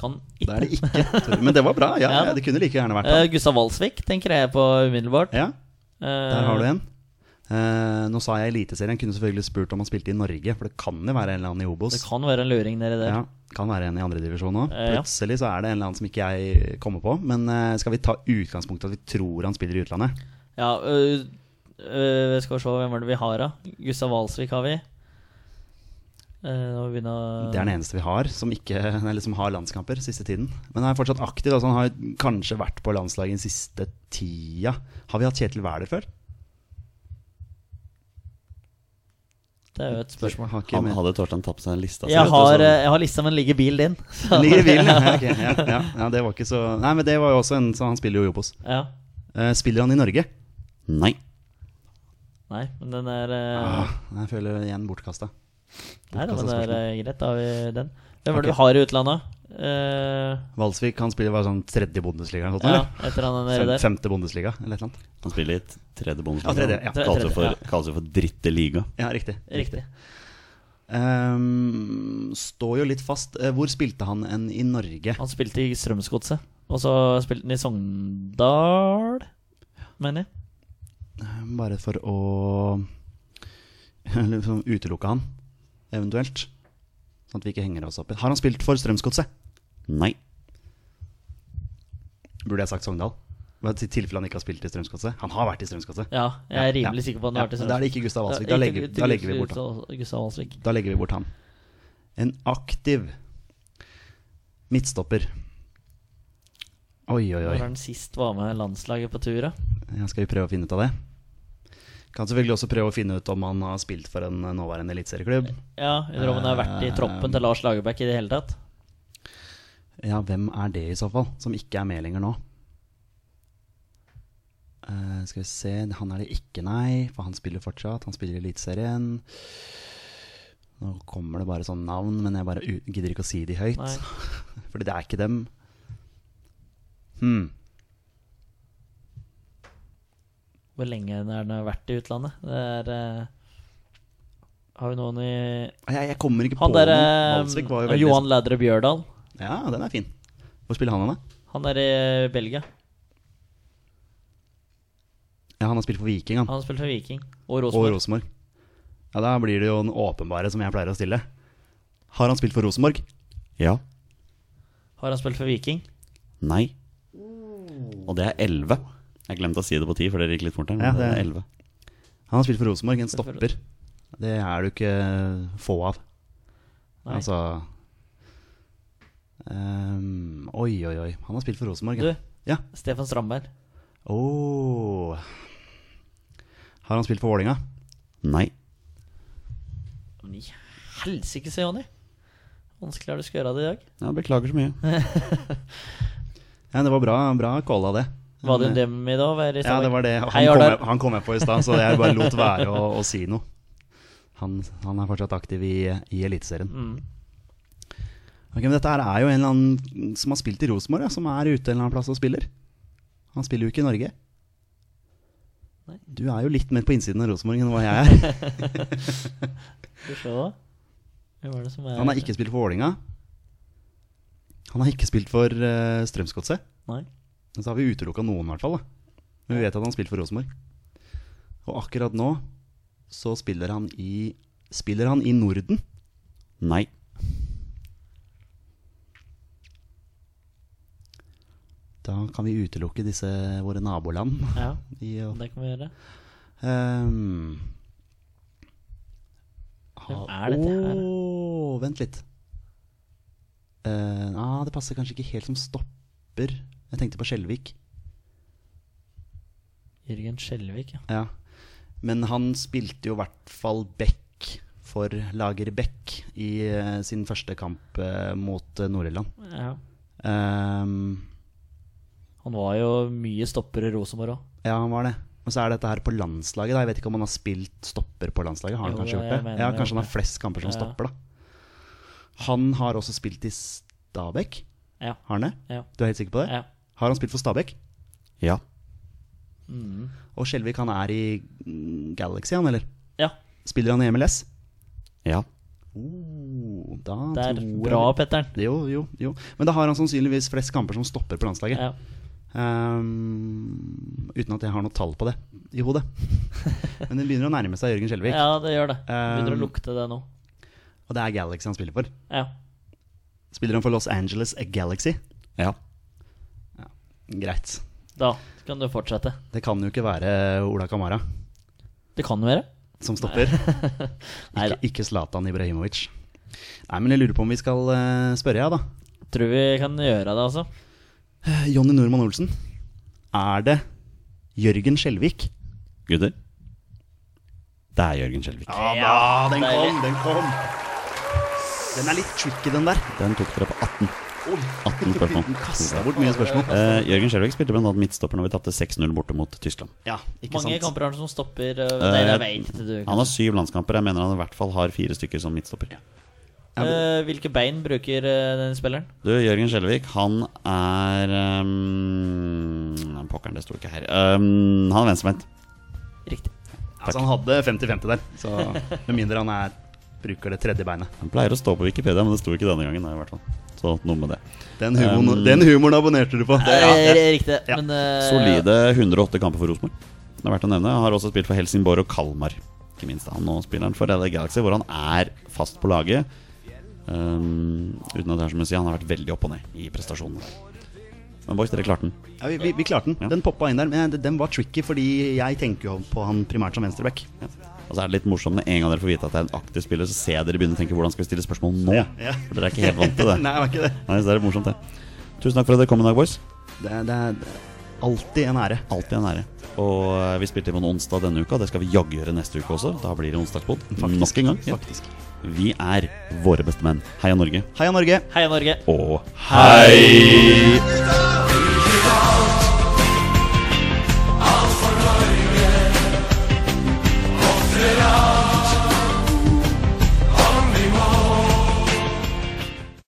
C: Kan
B: Det er det ikke. Men det var bra. Ja,
C: Ja.
B: ja, Det kunne like gjerne vært
C: Eh. Gustav Walsvik tenker jeg på umiddelbart.
B: Ja,
C: Eh,
B: der har du en. Eh, nå sa jeg Eliteserien. Kunne selvfølgelig spurt om han spilte i Norge, for det kan jo være en eller annen i Obos.
C: Det kan være en luring nedi der.
B: Ja, kan være en i andredivisjon òg.
C: Eh, ja.
B: Plutselig så er det en eller annen som ikke jeg kommer på. Men eh, skal vi ta utgangspunkt i at vi tror han spiller i utlandet?
C: Ja, øh, øh, skal vi se hvem er det vi har, da? Gustav Walsvik har vi. Eh, å
B: Det er den eneste vi har som, ikke, eller som har landskamper siste tiden. Men han er fortsatt aktiv. Altså han har kanskje vært på landslaget den siste tida. Har vi hatt Kjetil Wæler før?
C: Det er jo et spørsmål.
B: Har ikke
A: Han
B: med.
A: hadde Torstein tatt på seg lista si,
C: Jeg har,
A: så-
C: eh, jeg har lista, men ligger bilen din? Så-
B: Den ligger i bilen, ja. Okay, ja, ja, ja. Det var ikke så Nei, men det var jo også en Så han spiller jo i Obos.
C: Ja.
B: Uh, spiller han i Norge?
A: Nei.
C: Nei, men den er uh...
B: Ah, jeg føler igjen bortkasta.
C: Nei, da, men det er eh, greit. Da har vi den. Hvem er det vi har i utlandet? Eh,
B: Valsvik han spiller bare sånn tredje Bundesliga eller noe sånt,
C: ja,
B: eller?
C: etter han er
B: Fem,
C: der.
B: femte Bundesliga eller et eller annet.
A: Han spiller i tredje bondesliga
B: Ja, tredje, ja.
A: Kalles
C: Tredje,
A: det for,
C: ja.
A: kalles jo for dritteliga.
B: Ja, riktig.
C: Riktig.
B: Ehm, står jo litt fast. Eh, hvor spilte han en i Norge?
C: Han spilte i Strømsgodset. Og så spilte han i Sogndal, mener jeg.
B: Eh, Bare for å liksom utelukke han, eventuelt. Sånn at vi ikke henger oss opp i Har han spilt for Strømsgodset?
A: Nei.
B: Burde jeg sagt Sogndal? I tilfelle han ikke har spilt i Strømsgodset. Han har vært i Strømsgodset.
C: Ja, jeg er rimelig
B: ja.
C: sikker på at han har vært i
B: Strømsgodset. Da er det ikke Gustav Walsvik. Da legger, da legger vi bort han. Da legger vi bort han. En aktiv midtstopper. Oi, oi,
C: Når
B: var
C: han sist var med landslaget på tur, da?
B: Skal vi prøve å finne ut av det? Kan selvfølgelig også prøve å finne ut om han har spilt for en eh, nåværende eliteserieklubb.
C: Ja, eller om han har vært i troppen til Lars Lagerbäck i det hele tatt.
B: Ja, hvem er det i så fall, som ikke er med lenger nå? Uh, skal vi se Han er det ikke, nei. For han spiller fortsatt. Han spiller i Eliteserien. Nå kommer det bare sånne navn, men jeg bare gidder ikke å si de høyt.
C: Nei.
B: Fordi det er ikke dem. Hmm.
C: Hvor lenge har den vært i utlandet? Det er uh, Har vi noen i
B: Jeg, jeg kommer ikke
C: Han
B: på
C: der
B: noen. Han jo veldig
C: Johan Lædre Bjørdal.
B: Ja, den er fin. Hvor spiller han, da?
C: Han er i Belgia.
B: Ja, Han har spilt for Viking, han.
C: Han har spilt for Viking og Rosenborg.
B: Ja, Da blir det jo den åpenbare som jeg pleier å stille. Har han spilt for Rosenborg?
A: Ja.
C: Har han spilt for Viking?
A: Nei. Og det er 11. Jeg glemte å si det på 10, for det gikk litt fort her. Men
B: Ja,
A: det er 11.
B: Han har spilt for Rosenborg, en stopper. Det er du ikke få av.
C: Nei.
B: Altså um, Oi, oi, oi. Han har spilt for Rosenborg.
C: Du,
B: ja.
C: Stefan Strandberg.
B: Oh. Har han spilt for Vålinga?
A: Nei.
C: Men i helsike, se Jonny. Vanskelig er det å gjøre det i dag.
A: Ja, beklager så mye.
B: Ja, det var bra, bra calla, det.
C: Var det dem i dag? Var
B: Ja, det var det.
C: Hei,
B: Han kom,
C: Ardar.
B: jeg, han kom jeg på i stad, så jeg bare lot være å, å si noe. Han, han er fortsatt aktiv i, i Eliteserien.
C: Mm.
B: Okay, men dette er jo en eller annen som har spilt i Rosenborg, ja, som er ute en eller annen plass og spiller. Han spiller jo ikke i Norge.
C: Nei.
B: Du er jo litt mer på innsiden av Rosenborg enn hva jeg er.
C: Skal vi se da. Hvem er det som er
B: Han har ikke spilt for Vålinga. Han har ikke spilt for uh, Strømsgodset. Men så har vi utelukka noen, i hvert fall. Da. Men vi vet at han spiller for Rosenborg. Og akkurat nå så spiller han i Spiller han i Norden?
A: Nei.
B: Da kan vi utelukke disse våre naboland.
C: Ja,
B: I, å-
C: det kan vi gjøre.
B: Um,
C: Hvem er dette her?
B: Åh, vent litt. Uh, ah, det passer kanskje ikke helt som stopper. Jeg tenkte på Skjelvik.
C: Jørgen Skjelvik, ja.
B: Ja. Men han spilte jo i hvert fall back for Lager Beck i uh, sin første kamp uh, mot uh, Nord-Irland.
C: ja.
B: Um,
C: Han var jo mye stopper i Rosenborg òg.
B: ja, han var det. Og så er dette her på landslaget. Da. Jeg vet ikke om han har spilt stopper på landslaget. Har han
C: Jo,
B: kanskje gjort det? Ja, Kanskje han har flest kamper som
C: Ja.
B: stopper, da. Han har også spilt i Stabæk.
C: Ja.
B: Har han det?
C: Ja.
B: Du er helt sikker på det?
C: ja.
B: Har han spilt for Stabæk?
A: Ja.
C: Mm.
B: Og Skjelvik, han er i Galaxy, han, eller?
C: ja.
B: Spiller han i MLS?
A: Ja.
B: Oh, da
C: Det er
B: tror jeg-
C: bra, Petter'n.
B: Jo, jo, jo. Men da har han sannsynligvis flest kamper som stopper på landslaget.
C: Ja.
B: Um, uten at jeg har noe tall på det i hodet. Men det begynner å nærme seg Jørgen Skjelvik.
C: ja, det gjør det. Begynner å
B: Um,
C: lukte det nå.
B: Og det er Galaxy han spiller for.
C: Ja.
B: Spiller han for Los Angeles Galaxy?
A: Ja.
B: Greit.
C: Da kan du fortsette.
B: Det kan jo ikke være Ola Kamara
C: Det kan jo være.
B: som stopper.
C: Nei.
B: ikke, ikke Zlatan Ibrahimovic. Nei, men jeg lurer på om vi skal spørre, spørre, ja, da.
C: Tror vi kan gjøre det, altså.
B: Eh, Jonny Normann Olsen. Er det Jørgen Skjelvik?
A: Gutter? Det er Jørgen Skjelvik.
B: Ja, den kom, den kom. Den er litt tricky, den der.
A: Den tok dere på 18. 18 spørsmål.
B: Kasta bort mye spørsmål.
A: Uh, Jørgen Skjelvik spilte blant annet midtstopper når vi tapte 6-0 borte mot Tyskland.
B: Ja, ikke
C: Mange
B: sant.
C: kamper har han som stopper uh, Nei, det vet ikke du.
A: Han har syv landskamper. Jeg mener han i hvert fall har fire stykker som midtstopper.
B: Ja,
C: Eh, hvilke bein bruker denne den spilleren?
A: Du, Jørgen Skjelvik, han er um, Pokkeren, det sto ikke her. Um, han er venstrebeint.
C: Riktig.
B: Altså, han hadde 50-50 der. Så med mindre han er, bruker det tredje beinet.
A: Han pleier å stå på Wikipedia, men det sto ikke denne gangen. I hvert fall. Så noe med det.
B: Den humoren,
A: Um,
B: den humoren abonnerte du på.
C: Det er Riktig.
B: Ja.
C: Men uh,
A: Solide 108 kamper for Rosenborg. Det er verdt å nevne. Han har også spilt for Helsingborg og Kalmar. Ikke minst han Nå spiller han for LA Galaxy, hvor han er fast på laget. Um, uten at det er som jeg sier, han har vært veldig opp og ned i prestasjonene. Men boys, dere klarte den.
B: Ja, vi, vi, vi klarte den.
A: Ja.
B: Den poppa inn der. Men den var tricky, fordi jeg tenker jo på han primært som venstreback.
A: Ja. Og så er det litt morsomt med en gang dere får vite at det er en aktiv spiller, så ser jeg dere begynne å tenke hvordan skal vi stille spørsmål nå?
B: Ja, ja.
A: For dere er ikke helt vant til det.
B: Nei, det er ikke det.
A: Nei, så det er morsomt, det. Tusen takk for at dere kom i dag, boys.
B: Det, det, er- det er alltid en ære.
A: Alltid en ære. Og eh, vi spilte inn på en onsdag denne uka. Det skal vi jaggu gjøre neste uke også. Da blir det onsdagspod. Nok en gang. Ja.
B: Faktisk.
A: Vi er våre beste menn. Heia Norge.
B: Heia Norge!
C: Heia Norge!
A: Og hei!